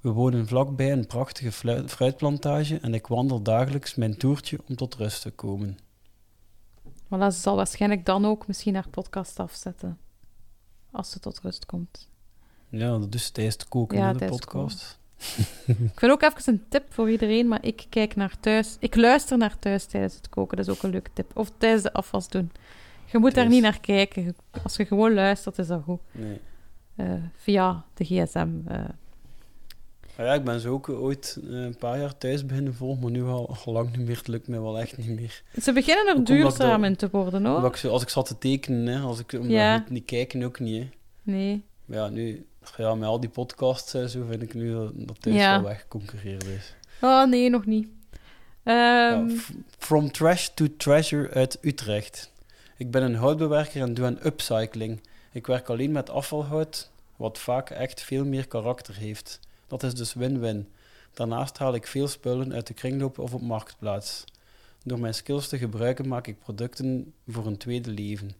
We wonen vlakbij een prachtige fruitplantage en ik wandel dagelijks mijn toertje om tot rust te komen. Maar ze zal waarschijnlijk dan ook misschien haar podcast afzetten. Als ze tot rust komt. Ja, dat is tijdens het koken, Ja, hè, de podcast. Ik vind ook even een tip voor iedereen, maar ik kijk naar thuis. Ik luister naar thuis tijdens het koken. Dat is ook een leuke tip. Of tijdens de afwas doen. Je moet daar niet naar kijken. Als je gewoon luistert, is dat goed. Nee. Eh, via de gsm. eh. Maar ja, ik ben zo ook ooit eh, een paar jaar thuis beginnen volgen, maar nu al, al lang niet meer. Het lukt mij wel echt niet meer. Ze beginnen er Ook duurzaam dat- in te worden, hoor. Ik als ik zat te tekenen, hè, als ik, Ja. ik niet kijken ook niet. Hè. Nee. Maar ja, nu, ja, met al die podcasts en zo vind ik nu dat, Ja. wel weggeconcurreerd is. Oh, nee, nog niet. Ja, Ehm, From Trash to Treasure uit Utrecht. Ik ben een houtbewerker en doe aan upcycling. Ik werk alleen met afvalhout, wat vaak echt veel meer karakter heeft. Dat is dus win-win. Daarnaast haal ik veel spullen uit de kringloop of op marktplaats. Door mijn skills te gebruiken maak ik producten voor een tweede leven.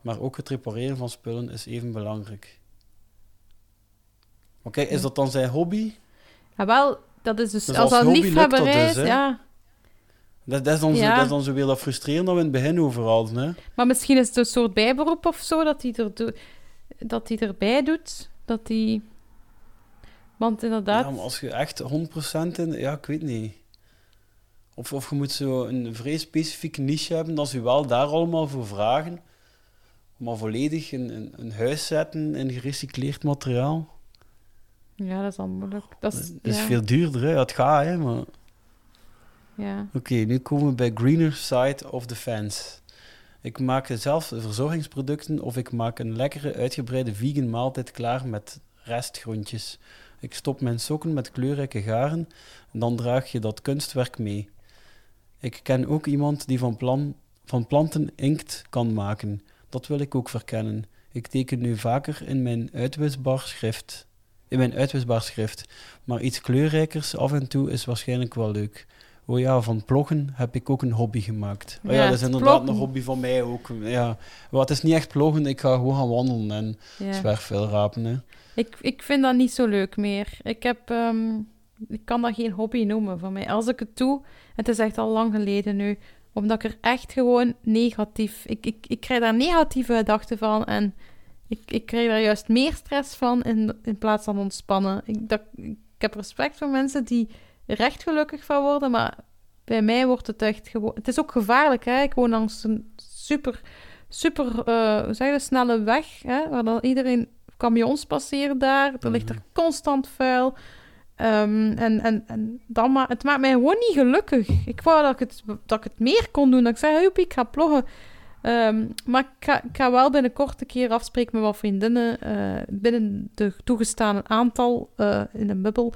Maar ook het repareren van spullen is even belangrijk. Oké, is dat dan zijn hobby? Ja, wel, dat is dus, Dus als als dat lukt dat dus, ja. Dat, dat, is dan Ja. dat is dan zo weer dat frustrerend dat we in het begin overal hè? Maar misschien is het een soort bijberoep of zo, dat hij er do- dat hij erbij doet. Dat hij... Want inderdaad... Ja, maar als je echt 100% in... Ja, ik weet niet. Of, of je moet zo een vrij specifieke niche hebben, dat ze je wel daar allemaal voor vragen. Maar volledig een, een, een huis zetten in gerecycleerd materiaal. Ja, dat is al moeilijk. Dat is, Dat is ja, veel duurder, hè. Het gaat, hè. Maar... ja. Oké, nu komen we bij greener side of the fence. Ik maak zelf verzorgingsproducten of ik maak een lekkere uitgebreide vegan maaltijd klaar met restgroentjes. Ik stop mijn sokken met kleurrijke garen en dan draag je dat kunstwerk mee. Ik ken ook iemand die van, plan, van planten inkt kan maken. Dat wil ik ook verkennen. Ik teken nu vaker in mijn uitwisbaar schrift. In mijn uitwisbaar schrift. Maar iets kleurrijkers af en toe is waarschijnlijk wel leuk. Oh ja, van ploggen heb ik ook een hobby gemaakt. Oh ja, Ja, dat is inderdaad ploggen. een hobby van mij ook. Ja. Maar het is niet echt ploggen, ik ga gewoon gaan wandelen en ja. zwerfvuil rapen. Hè. Ik, ik vind dat niet zo leuk meer. Ik heb... ehm, ik kan dat geen hobby noemen voor mij. Als ik het doe, het is echt al lang geleden nu, omdat ik er echt gewoon negatief... Ik, ik, ik krijg daar negatieve gedachten van en ik, ik krijg daar juist meer stress van in, in plaats van ontspannen. Ik, dat, ik heb respect voor mensen die er echt gelukkig van worden, maar bij mij wordt het echt gewoon... Het is ook gevaarlijk, hè. Ik woon langs een super, super, eh, hoe zeg je snelle weg, hè, waar dan iedereen camions passeren daar. Er ligt er constant vuil. Ehm, en en, en dan ma het maakt mij gewoon niet gelukkig. Ik wou dat ik het, dat ik het meer kon doen. Dat ik zei, joepie, ik ga ploggen. Ehm, maar ik ga, ik ga wel binnenkort een keer afspreken met wat vriendinnen. eh, binnen de toegestane aantal eh, in een bubbel.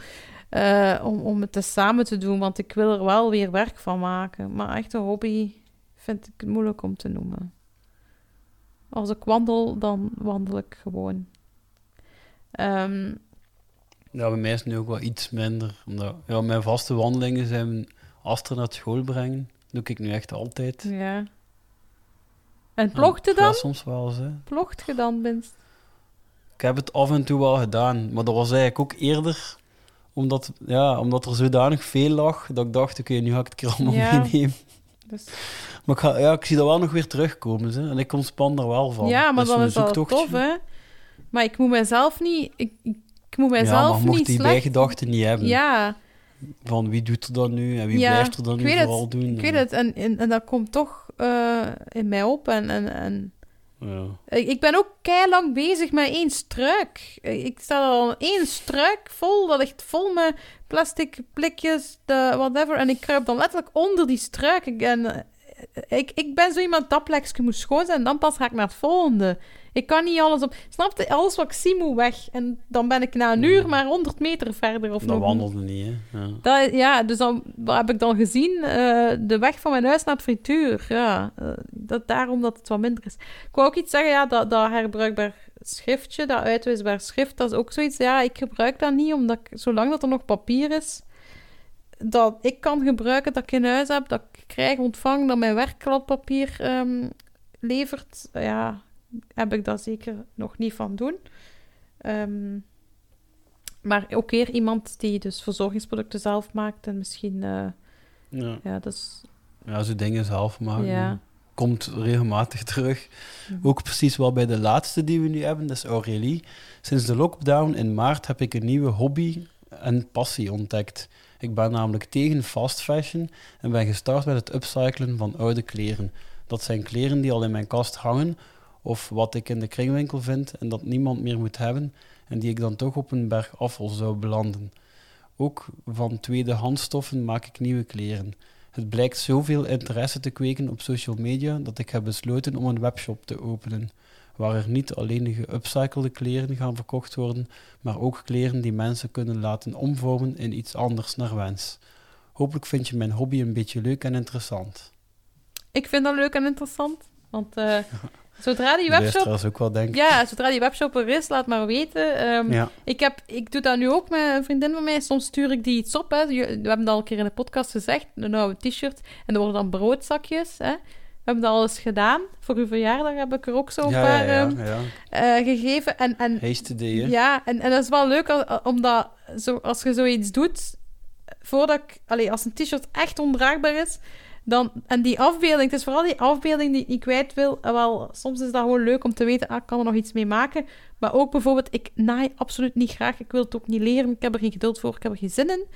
eh, om, om het te samen te doen. Want ik wil er wel weer werk van maken. Maar echt een hobby vind ik moeilijk om te noemen. Als ik wandel, dan wandel ik gewoon. Ehm, Ja, bij mij is het nu ook wel iets minder. Omdat, ja, mijn vaste wandelingen zijn Aster naar school brengen. doe ik nu echt altijd. ja. En plogt je Ja, dan? soms wel eens, hè. Plogt je dan, minst? Ik heb het af en toe wel gedaan, maar dat was eigenlijk ook eerder omdat, ja, omdat er zodanig veel lag, dat ik dacht, oké, nu ga ik het keer allemaal Ja. meenemen. Dus, Maar ik, ga, ja, ik zie dat wel nog weer terugkomen, hè. en ik ontspan er wel van. ja, maar Dat dan is dat tof, hè? Maar ik moet mijzelf niet... Ik, ik, moet Ja, mijzelf maar mocht niet die bijgedachten niet hebben, Ja, van wie doet er dan nu en wie Ja, blijft er dan nu het. vooral doen. ik weet het. En, en, en dat komt toch eh, in mij op. En, en, en Ja. Ik ik ben ook lang bezig met één struik. Ik sta al één struik vol. Dat ligt vol met plastic blikjes, de whatever. En ik kruip dan letterlijk onder die struik. Ik, en, eh, ik, ik ben zo iemand dat plekje moet schoon zijn. En dan pas ga ik naar het volgende. Ik kan niet alles op... Snap je? Alles wat ik zie moet weg. En dan ben ik na een uur maar 100 meter verder. Of Dat nog wandelde niet, hè. Ja. dat, ja, dus dan, wat heb ik dan gezien? Eh, de weg van mijn huis naar het frituur. Ja, eh, dat, daarom dat het wat minder is. Ik wou ook iets zeggen, ja, dat, dat herbruikbaar schriftje, dat uitwisbaar schrift, dat is ook zoiets. Ja, ik gebruik dat niet, omdat ik, zolang dat er nog papier is, dat ik kan gebruiken, dat ik in huis heb, dat ik krijg, ontvang, dat mijn werkkladpapier ehm, levert, ja, heb ik dat zeker nog niet van doen. Ehm, maar ook weer iemand die dus verzorgingsproducten zelf maakt en misschien, eh, Ja. ja, dat is, ja, zo dingen zelf maken. ja. Komt regelmatig terug. Ook precies wel bij de laatste die we nu hebben, dat is Aurélie. Sinds de lockdown in maart heb ik een nieuwe hobby en passie ontdekt. Ik ben namelijk tegen fast fashion en ben gestart met het upcyclen van oude kleren. Dat zijn kleren die al in mijn kast hangen, of wat ik in de kringwinkel vind en dat niemand meer moet hebben, en die ik dan toch op een berg afval zou belanden. Ook van tweedehandstoffen maak ik nieuwe kleren. Het blijkt zoveel interesse te kweken op social media dat ik heb besloten om een webshop te openen, waar er niet alleen de geupcyclede kleren gaan verkocht worden, maar ook kleren die mensen kunnen laten omvormen in iets anders naar wens. Hopelijk vind je mijn hobby een beetje leuk en interessant. Ik vind dat leuk en interessant. Want eh, zodra die webshop... ook wel. Ja, zodra die webshop er is, laat maar weten. Ehm, Ja. ik, heb, ik doe dat nu ook met een vriendin van mij. Soms stuur ik die iets op. Hè. We hebben dat al een keer in de podcast gezegd. Een oude t-shirt. En er worden dan broodzakjes. Hè. We hebben dat al eens gedaan. Voor uw verjaardag heb ik er ook zo'n ja, paar ja, ja, ehm, eh, gegeven. En, en hè? ja, en, en dat is wel leuk omdat zo, als je zoiets doet, voordat ik, allee, als een t-shirt echt ondraagbaar is, dan, en die afbeelding, het is vooral die afbeelding die ik niet kwijt wil. Wel, soms is dat gewoon leuk om te weten, ah, ik kan er nog iets mee maken. Maar ook bijvoorbeeld, ik naai absoluut niet graag, ik wil het ook niet leren, ik heb er geen geduld voor, ik heb er geen zin in.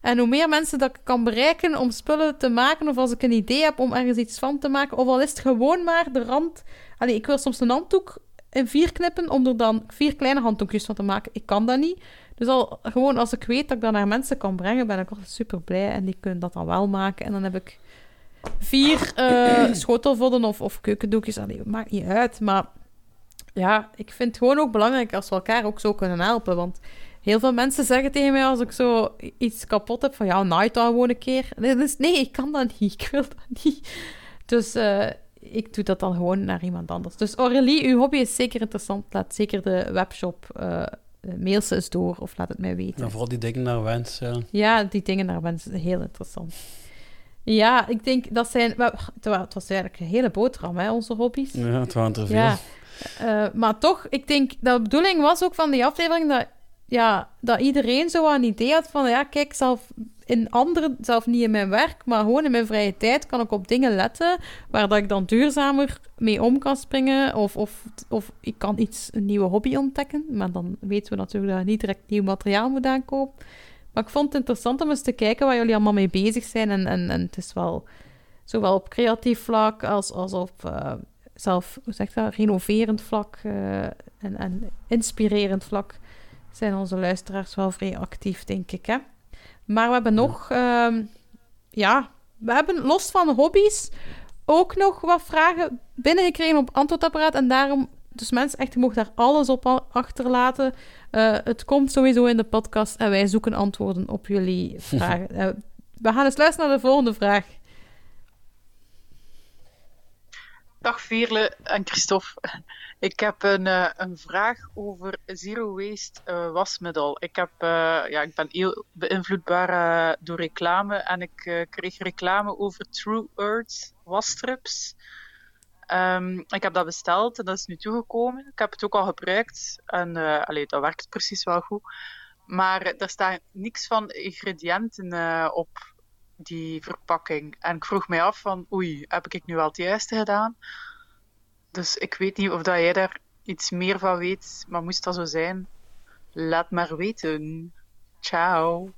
En hoe meer mensen dat ik kan bereiken om spullen te maken, of als ik een idee heb om ergens iets van te maken, of al is het gewoon maar de rand. Allee, ik wil soms een handdoek in vier knippen om er dan vier kleine handdoekjes van te maken. Ik kan dat niet. Dus al gewoon als ik weet dat ik dat naar mensen kan brengen, ben ik altijd super blij. En die kunnen dat dan wel maken. En dan heb ik vier eh schotelvodden of, of keukendoekjes. Allee, maakt niet uit. Maar ja, ik vind het gewoon ook belangrijk als we elkaar ook zo kunnen helpen. Want heel veel mensen zeggen tegen mij als ik zo iets kapot heb van ja, naait dat gewoon een keer. Nee, dus, nee, ik kan dat niet. Ik wil dat niet. Dus eh, ik doe dat dan gewoon naar iemand anders. Dus Aurélie, uw hobby is zeker interessant. Laat zeker de webshop eh mail ze eens door of laat het mij weten. Nou, vooral die dingen naar wens. Ja. Ja, die dingen naar mensen heel interessant. Ja, ik denk dat zijn... Het wa- het was eigenlijk een hele boterham, hè, onze hobby's. ja, het waren er veel. Ja. Eh, maar toch, ik denk dat de bedoeling was ook van die aflevering dat, ja, dat iedereen zo een idee had van, ja, kijk, zelf in andere, zelf niet in mijn werk, maar gewoon in mijn vrije tijd kan ik op dingen letten waar dat ik dan duurzamer mee om kan springen of, of, of ik kan iets, een nieuwe hobby ontdekken. Maar dan weten we natuurlijk dat je niet direct nieuw materiaal moet aankopen. Maar ik vond het interessant om eens te kijken waar jullie allemaal mee bezig zijn. En, en, en het is wel zowel op creatief vlak als, als op eh, zelf, hoe zeg je dat, renoverend vlak eh, en, en inspirerend vlak zijn onze luisteraars wel vrij actief, denk ik. Hè? Maar we hebben nog, ehm, ja, we hebben los van hobby's ook nog wat vragen binnengekregen op antwoordapparaat. En daarom, dus mensen, echt, je mag daar alles op achterlaten. Eh, het komt sowieso in de podcast en wij zoeken antwoorden op jullie vragen. Eh, we gaan eens luisteren naar de volgende vraag. Dag Veerle en Christophe. Ik heb een, eh, een vraag over zero waste eh, wasmiddel. Ik, heb, eh, ja, ik ben heel beïnvloedbaar door reclame en ik eh, kreeg reclame over True Earth wasstrips. Ehm, ik heb dat besteld en dat is nu toegekomen. Ik heb het ook al gebruikt en eh, allee, dat werkt precies wel goed. Maar er staat niks van ingrediënten eh, op die verpakking. En ik vroeg mij af van, oei, heb ik nu wel het juiste gedaan? Dus ik weet niet of dat jij daar iets meer van weet, maar moest dat zo zijn, laat maar weten. Ciao.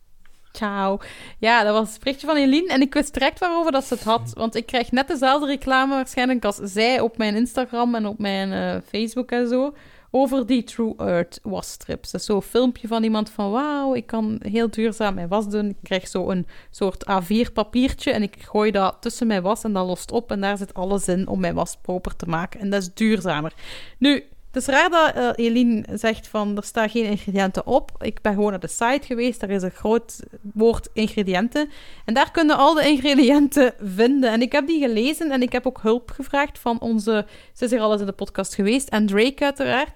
Ciao. Ja, dat was het berichtje van Eline. En ik wist direct waarover dat ze het had. Want ik krijg net dezelfde reclame waarschijnlijk als zij op mijn Instagram en op mijn eh, Facebook en zo. Over die True Earth wasstrips. Dat is zo'n filmpje van iemand van... Wauw, ik kan heel duurzaam mijn was doen. Ik krijg zo een soort A4 papiertje en ik gooi dat tussen mijn was en dat lost op. En daar zit alles in om mijn was proper te maken. En dat is duurzamer. Nu, het is raar dat eh, Eline zegt van er staan geen ingrediënten op. Ik ben gewoon naar de site geweest. Daar is een groot woord ingrediënten. En daar kunnen al de ingrediënten vinden. En ik heb die gelezen en ik heb ook hulp gevraagd van onze... Ze is hier al eens in de podcast geweest. En Drake uiteraard.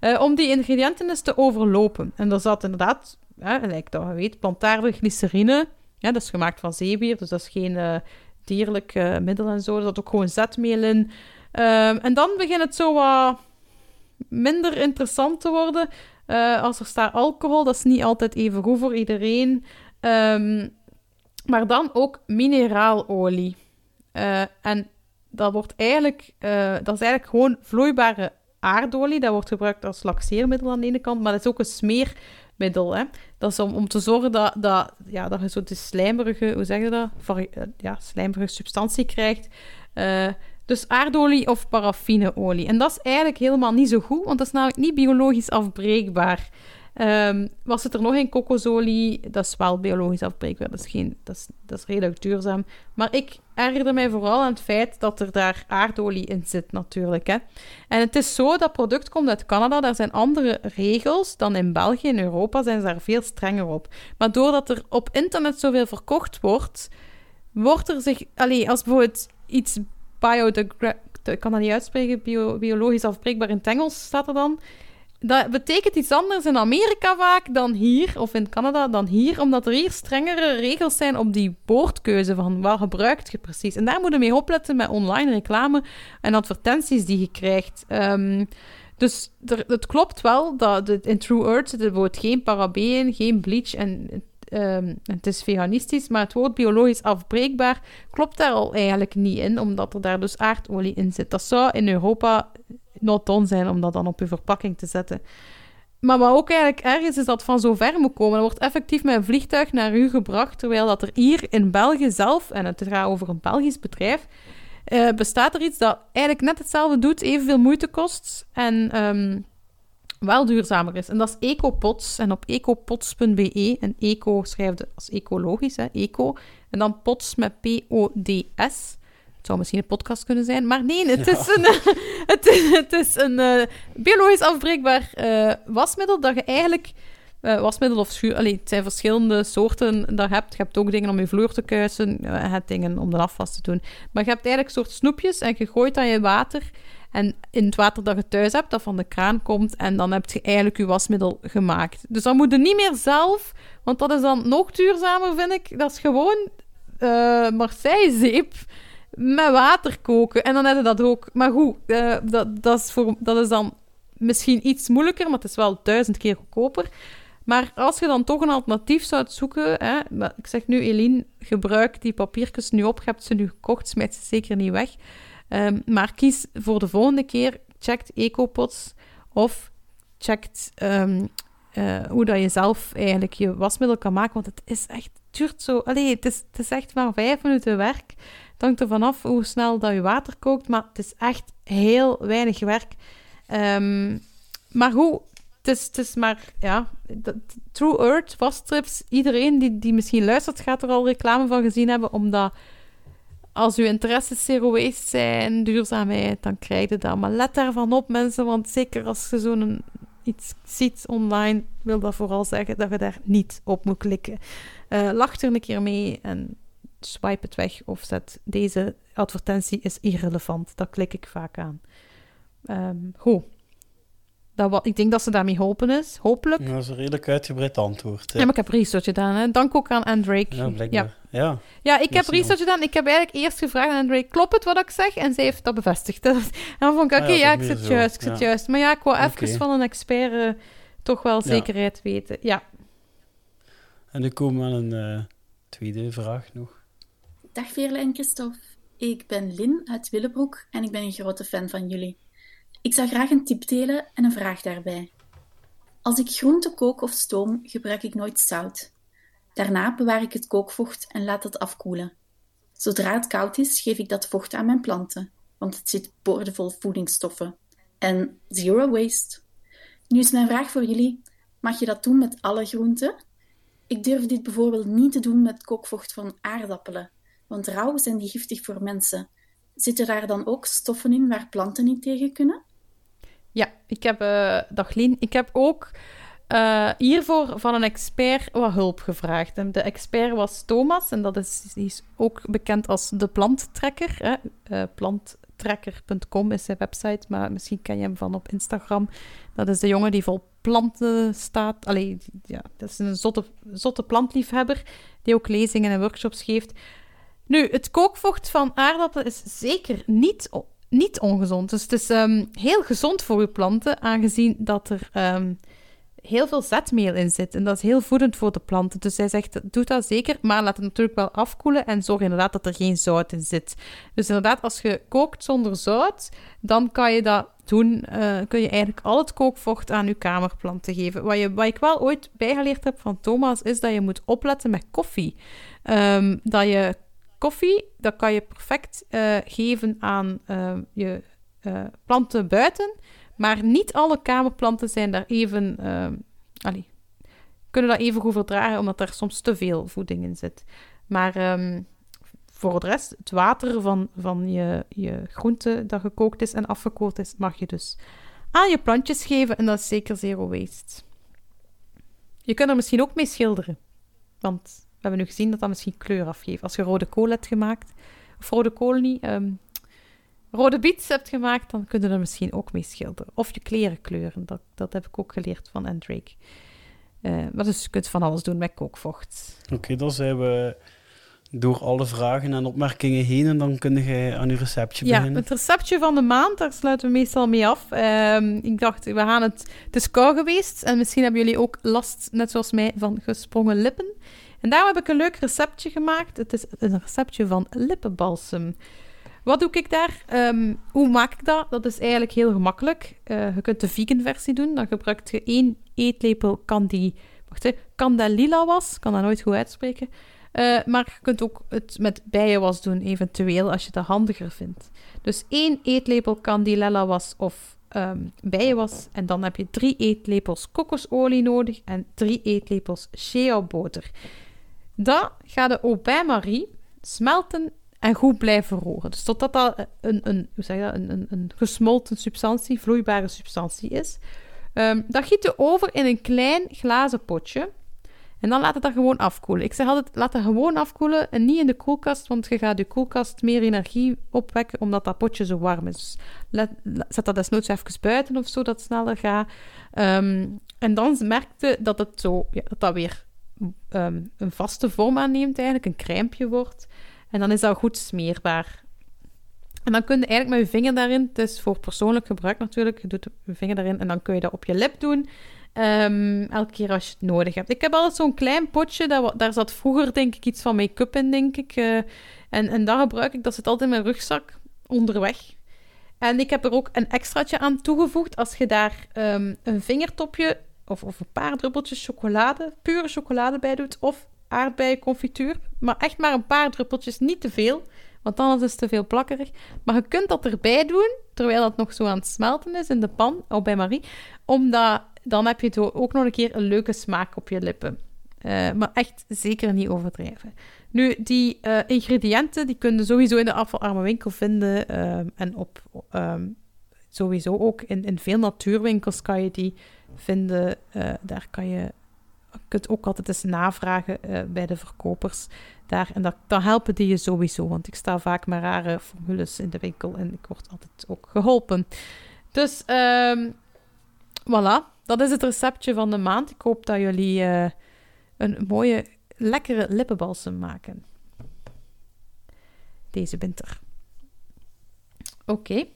eh, om die ingrediënten eens te overlopen. En er zat inderdaad, ja, lijkt dat weet, plantaardige glycerine. Ja, dat is gemaakt van zeewier, dus dat is geen eh, dierlijk middel en zo. Er zat ook gewoon zetmeel in. Ehm, en dan begint het zo wat minder interessant te worden. Eh, als er staat alcohol, dat is niet altijd even goed voor iedereen. Ehm, maar dan ook mineraalolie. Eh, en dat wordt eigenlijk, eh, dat is eigenlijk gewoon vloeibare aardolie. Dat wordt gebruikt als laxeermiddel aan de ene kant, maar dat is ook een smeermiddel. Hè? Dat is om, om te zorgen dat, dat, ja, dat je zo de slijmerige, hoe zeg je dat? Ja, slijmerige substantie krijgt. Dus aardolie of paraffineolie. En dat is eigenlijk helemaal niet zo goed, want dat is namelijk niet biologisch afbreekbaar. Ehm, was het er nog in kokosolie? Dat is wel biologisch afbreekbaar. Dat is, geen, dat, is, dat is redelijk duurzaam. Maar ik ergerde mij vooral aan het feit dat er daar aardolie in zit, natuurlijk. Hè. En het is zo, dat product komt uit Canada. Daar zijn andere regels dan in België. In Europa zijn ze daar veel strenger op. Maar doordat er op internet zoveel verkocht wordt, wordt er zich... Allee, als bijvoorbeeld iets biodegra- ik kan dat niet uitspreken, bio- biologisch afbreekbaar in het Engels staat er dan. Dat betekent iets anders in Amerika vaak dan hier, of in Canada dan hier, omdat er hier strengere regels zijn op die woordkeuze van wat gebruikt je precies. En daar moet je mee opletten met online reclame en advertenties die je krijgt. Ehm, dus er, het klopt wel dat in True Earth zit bijvoorbeeld geen parabeen, geen bleach en ehm, het is veganistisch, maar het woord biologisch afbreekbaar klopt daar al eigenlijk niet in, omdat er daar dus aardolie in zit. Dat zou in Europa not done zijn om dat dan op je verpakking te zetten. Maar wat ook eigenlijk erg is, dat van zo ver moet komen. Er wordt effectief met een vliegtuig naar u gebracht, terwijl dat er hier in België zelf, en het gaat over een Belgisch bedrijf, eh, bestaat er iets dat eigenlijk net hetzelfde doet, evenveel moeite kost en ehm, wel duurzamer is. En dat is EcoPots. En op ecopots.be, en eco schrijft als ecologisch, hè, eco, en dan pots met P-O-D-S. Het zou misschien een podcast kunnen zijn, maar nee, het is een, het, is- het is een eh, biologisch afbreekbaar eh, wasmiddel dat je eigenlijk... eh, wasmiddel of schuur... Allee, het zijn verschillende soorten dat je hebt. Je hebt ook dingen om je vloer te kuisen. je hebt dingen om de afwas te doen. Maar je hebt eigenlijk soort snoepjes en je gooit dat in water. En in het water dat je thuis hebt, dat van de kraan komt. En dan heb je eigenlijk je wasmiddel gemaakt. Dus dan moet je niet meer zelf... Want dat is dan nog duurzamer, vind ik. Dat is gewoon eh Marseille-zeep met water koken. En dan heb je dat ook. Maar goed, eh, dat, dat, is dan misschien iets moeilijker, maar het is wel duizend keer goedkoper. Maar als je dan toch een alternatief zou zoeken, hè, ik zeg nu, Eline, gebruik die papiertjes nu op. Je hebt ze nu gekocht, smijt ze zeker niet weg. Ehm, maar kies voor de volgende keer, checkt Ecopots of checkt ehm, eh, hoe dat je zelf eigenlijk je wasmiddel kan maken. Want het is echt, duurt zo... Allee, het is, het is echt maar vijf minuten werk. Het hangt er vanaf hoe snel dat je water kookt, maar het is echt heel weinig werk. Ehm, maar goed, het is, het is maar, ja, True Earth, wasstrips, iedereen die, die misschien luistert, gaat er al reclame van gezien hebben, omdat als uw interesses zero waste zijn, duurzaamheid, dan krijg je dat. Maar let daarvan op, mensen, want zeker als je zo'n iets ziet online, wil dat vooral zeggen dat je daar niet op moet klikken. Eh, lach er een keer mee en swipe het weg of zet deze advertentie is irrelevant. Dat klik ik vaak aan. Ehm goed. Dat wat, ik denk dat ze daarmee geholpen is. Hopelijk. Dat is een redelijk uitgebreid antwoord. hè. Ja, maar ik heb research gedaan. Hè. Dank ook aan Andrake. Ja, Ja, blijkbaar. Ja. ja ik heb research gedaan. Ik heb eigenlijk eerst gevraagd aan Andrake, klopt het wat ik zeg? En zij heeft dat bevestigd. en dan vond ik, oké, Ah ja, ja, ik zit zo. juist, ik zit Ja. juist. Maar ja, ik wou even Oké. van een expert eh, toch wel Ja. zekerheid weten. Ja. En nu komen we aan een eh, tweede vraag nog. Dag Veerle en Christophe. Ik ben Lin uit Willebroek en ik ben een grote fan van jullie. Ik zou graag een tip delen en een vraag daarbij. Als ik groente kook of stoom, gebruik ik nooit zout. Daarna bewaar ik het kookvocht en laat het afkoelen. Zodra het koud is, geef ik dat vocht aan mijn planten, want het zit boordevol voedingsstoffen. En zero waste. Nu is mijn vraag voor jullie: mag je dat doen met alle groenten? Ik durf dit bijvoorbeeld niet te doen met kookvocht van aardappelen, want rauw zijn die giftig voor mensen. Zitten daar dan ook stoffen in waar planten niet tegen kunnen? Ja, ik heb, eh dag Lien, ik heb ook eh, hiervoor van een expert wat hulp gevraagd. De expert was Thomas, en dat is, die is ook bekend als de planttrekker. Hè? Eh, planttrekker.com is zijn website, maar misschien ken je hem van op Instagram. Dat is de jongen die vol planten staat. Allee, ja, dat is een zotte, zotte plantliefhebber, die ook lezingen en workshops geeft. Nu, het kookvocht van aardappelen is zeker niet, o- niet ongezond. Dus het is ehm, heel gezond voor je planten, aangezien dat er ehm, heel veel zetmeel in zit. En dat is heel voedend voor de planten. Dus hij zegt, doe dat zeker, maar laat het natuurlijk wel afkoelen en zorg inderdaad dat er geen zout in zit. Dus inderdaad, als je kookt zonder zout, dan kan je dat doen. eh, kun je eigenlijk al het kookvocht aan je kamerplanten geven. Wat, je, wat ik wel ooit bijgeleerd heb van Thomas, is dat je moet opletten met koffie. Ehm, dat je koffie, dat kan je perfect eh, geven aan eh, je eh, planten buiten. Maar niet alle kamerplanten zijn daar even, ehm, allee, kunnen dat even goed verdragen, omdat daar soms te veel voeding in zit. Maar ehm, voor de rest, het water van, van je, je groente dat gekookt is en afgekoeld is, mag je dus aan je plantjes geven. En dat is zeker zero waste. Je kunt er misschien ook mee schilderen. Want hebben nu gezien dat dat misschien kleur afgeeft. Als je rode kool hebt gemaakt, of rode kool niet, ehm, rode biets hebt gemaakt, dan kun je er misschien ook mee schilderen. Of je kleren kleuren. Dat, dat heb ik ook geleerd van Andrake. Uh, maar dus je kunt van alles doen met kookvocht. Oké, dan zijn we door alle vragen en opmerkingen heen en dan kun je aan je receptje ja, beginnen. het receptje van de maand, daar sluiten we meestal mee af. Um, ik dacht, we gaan het... Het is kou geweest en misschien hebben jullie ook last, net zoals mij, van gesprongen lippen. En daarom heb ik een leuk receptje gemaakt. Het is een receptje van lippenbalsem. Wat doe ik daar? Um, hoe maak ik dat? Dat is eigenlijk heel gemakkelijk. Uh, je kunt de vegan versie doen. Dan gebruik je één eetlepel candy... Wacht, candelilla was. Ik kan dat nooit goed uitspreken. Uh, maar je kunt ook het met bijenwas doen, eventueel, als je dat handiger vindt. Dus één eetlepel candilella was of um, bijenwas. En dan heb je drie eetlepels kokosolie nodig en drie eetlepels shea boter. Dat gaat de au bain-marie smelten en goed blijven roeren. Dus totdat dat een, een, hoe zeg dat, een, een, een gesmolten substantie, vloeibare substantie is. Um, dat giet je over in een klein glazen potje. En dan laat het dat gewoon afkoelen. Ik zeg altijd, laat het gewoon afkoelen en niet in de koelkast, want je gaat je koelkast meer energie opwekken omdat dat potje zo warm is. Dus zet dat desnoods even buiten of zo, dat het sneller gaat. Um, en dan merkte dat het zo, ja, dat dat weer um, een vaste vorm aanneemt eigenlijk, een crèmpje wordt. En dan is dat goed smeerbaar. En dan kun je eigenlijk met je vinger daarin, het is voor persoonlijk gebruik natuurlijk, je doet je vinger daarin en dan kun je dat op je lip doen. Um, elke keer als je het nodig hebt. Ik heb altijd zo'n klein potje, dat, daar zat vroeger denk ik iets van make-up in, denk ik. Uh, en, en dat gebruik ik, dat zit altijd in mijn rugzak onderweg. En ik heb er ook een extraatje aan toegevoegd. Als je daar um, een vingertopje of, of een paar druppeltjes chocolade, pure chocolade bij doet, of aardbeienconfituur. Maar echt maar een paar druppeltjes, niet te veel, want dan is het te veel plakkerig. Maar je kunt dat erbij doen, terwijl het nog zo aan het smelten is in de pan, of bij Marie, omdat dan heb je ook nog een keer een leuke smaak op je lippen. Uh, maar echt zeker niet overdrijven. Nu, die uh, ingrediënten die kun je sowieso in de afvalarme winkel vinden. Uh, en op, um, sowieso ook in, in veel natuurwinkels kan je die vinden. daar kan je, kunt ook altijd eens navragen bij de verkopers. Daar, en dat, dan helpen die je sowieso. Want ik sta vaak met rare formules in de winkel en ik word altijd ook geholpen. Dus, um, voilà dat is het receptje van de maand. Ik hoop dat jullie uh, een mooie, lekkere lippenbalsem maken. Deze winter. Oké.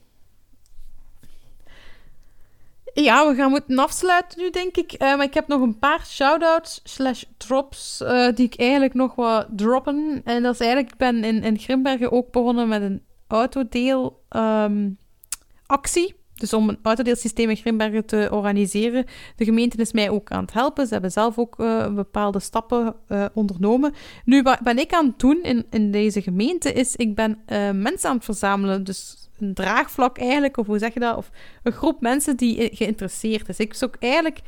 Ja, we gaan moeten afsluiten nu, denk ik. Uh, maar ik heb nog een paar shout-outs slash drops uh, die ik eigenlijk nog wat droppen. En dat is eigenlijk, ik ben in, in Grimbergen ook begonnen met een autodeel um, actie. Dus om een autodeelsysteem in Grimbergen te organiseren. De gemeente is mij ook aan het helpen. Ze hebben zelf ook uh, bepaalde stappen ondernomen. Nu, wat ben ik aan het doen in, in deze gemeente, is ik ben mensen aan het verzamelen. Dus een draagvlak eigenlijk, of hoe zeg je dat? Of een groep mensen die geïnteresseerd is. Ik zoek eigenlijk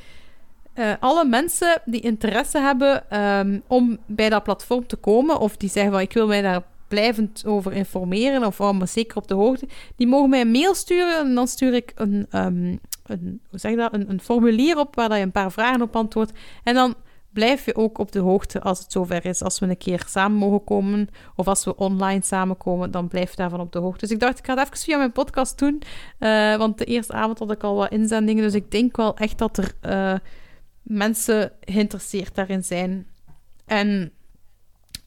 alle mensen die interesse hebben um, om bij dat platform te komen, of die zeggen van ik wil mij daar blijvend over informeren of allemaal zeker op de hoogte, die mogen mij een mail sturen en dan stuur ik een, um, een, hoe zeg je dat, een, een formulier op waar je een paar vragen op antwoordt. En dan blijf je ook op de hoogte als het zover is. Als we een keer samen mogen komen of als we online samenkomen, dan blijf daarvan op de hoogte. Dus ik dacht, ik ga het even via mijn podcast doen, uh, want de eerste avond had ik al wat inzendingen, dus ik denk wel echt dat er uh, mensen geïnteresseerd daarin zijn. En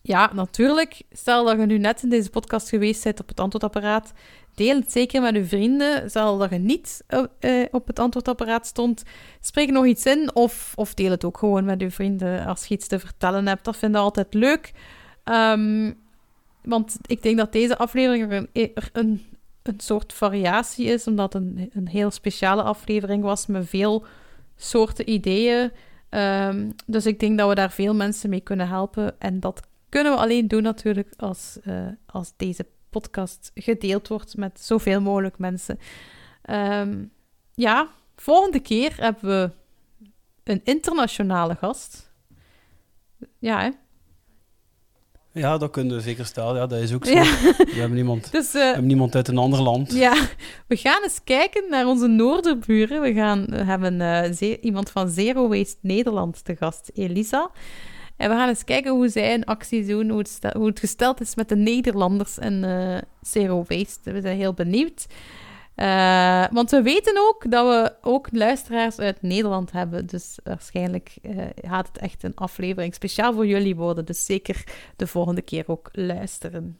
ja, natuurlijk. Stel dat je nu net in deze podcast geweest bent op het antwoordapparaat. Deel het zeker met je vrienden. Stel dat je niet uh, op het antwoordapparaat stond. Spreek nog iets in of, of deel het ook gewoon met je vrienden als je iets te vertellen hebt. Dat vinden we altijd leuk. Um, want ik denk dat deze aflevering er een, een, een soort variatie is, omdat het een, een heel speciale aflevering was met veel soorten ideeën. Um, dus ik denk dat we daar veel mensen mee kunnen helpen. En dat kunnen we alleen doen natuurlijk als, uh, als deze podcast gedeeld wordt met zoveel mogelijk mensen. Um, ja, volgende keer hebben we een internationale gast. Ja, hè? Ja, dat kunnen we zeker stellen. Ja, dat is ook zo. Ja. We hebben niemand, dus, uh, we hebben niemand uit een ander land. Ja, we gaan eens kijken naar onze noorderburen. We gaan we hebben uh, iemand van Zero Waste Nederland te gast, Elisa. En we gaan eens kijken hoe zij een actie doen, hoe het, stel- hoe het gesteld is met de Nederlanders en eh Zero Waste. We zijn heel benieuwd. Eh, want we weten ook dat we ook luisteraars uit Nederland hebben. Dus waarschijnlijk eh, gaat het echt een aflevering speciaal voor jullie worden. Dus zeker de volgende keer ook luisteren.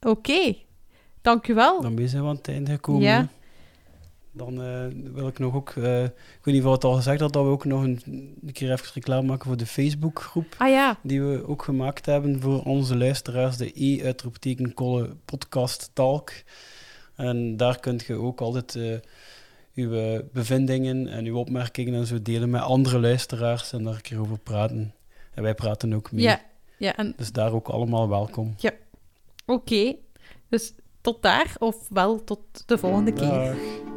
Oké, dank u wel. Dan zijn we aan het einde gekomen. Ja. Dan eh, wil ik nog ook, eh, ik weet niet of het al gezegd had, dat we ook nog een, een keer even reclame maken voor de Facebookgroep. Ah ja, Die we ook gemaakt hebben voor onze luisteraars, de E-uitroepteken Podcast Talk. En daar kunt je ook altijd eh, uw bevindingen en uw opmerkingen en zo delen met andere luisteraars en daar een keer over praten. En wij praten ook mee. ja, ja en Dus daar ook allemaal welkom. oké. Dus tot daar, of wel tot de volgende keer. Dag.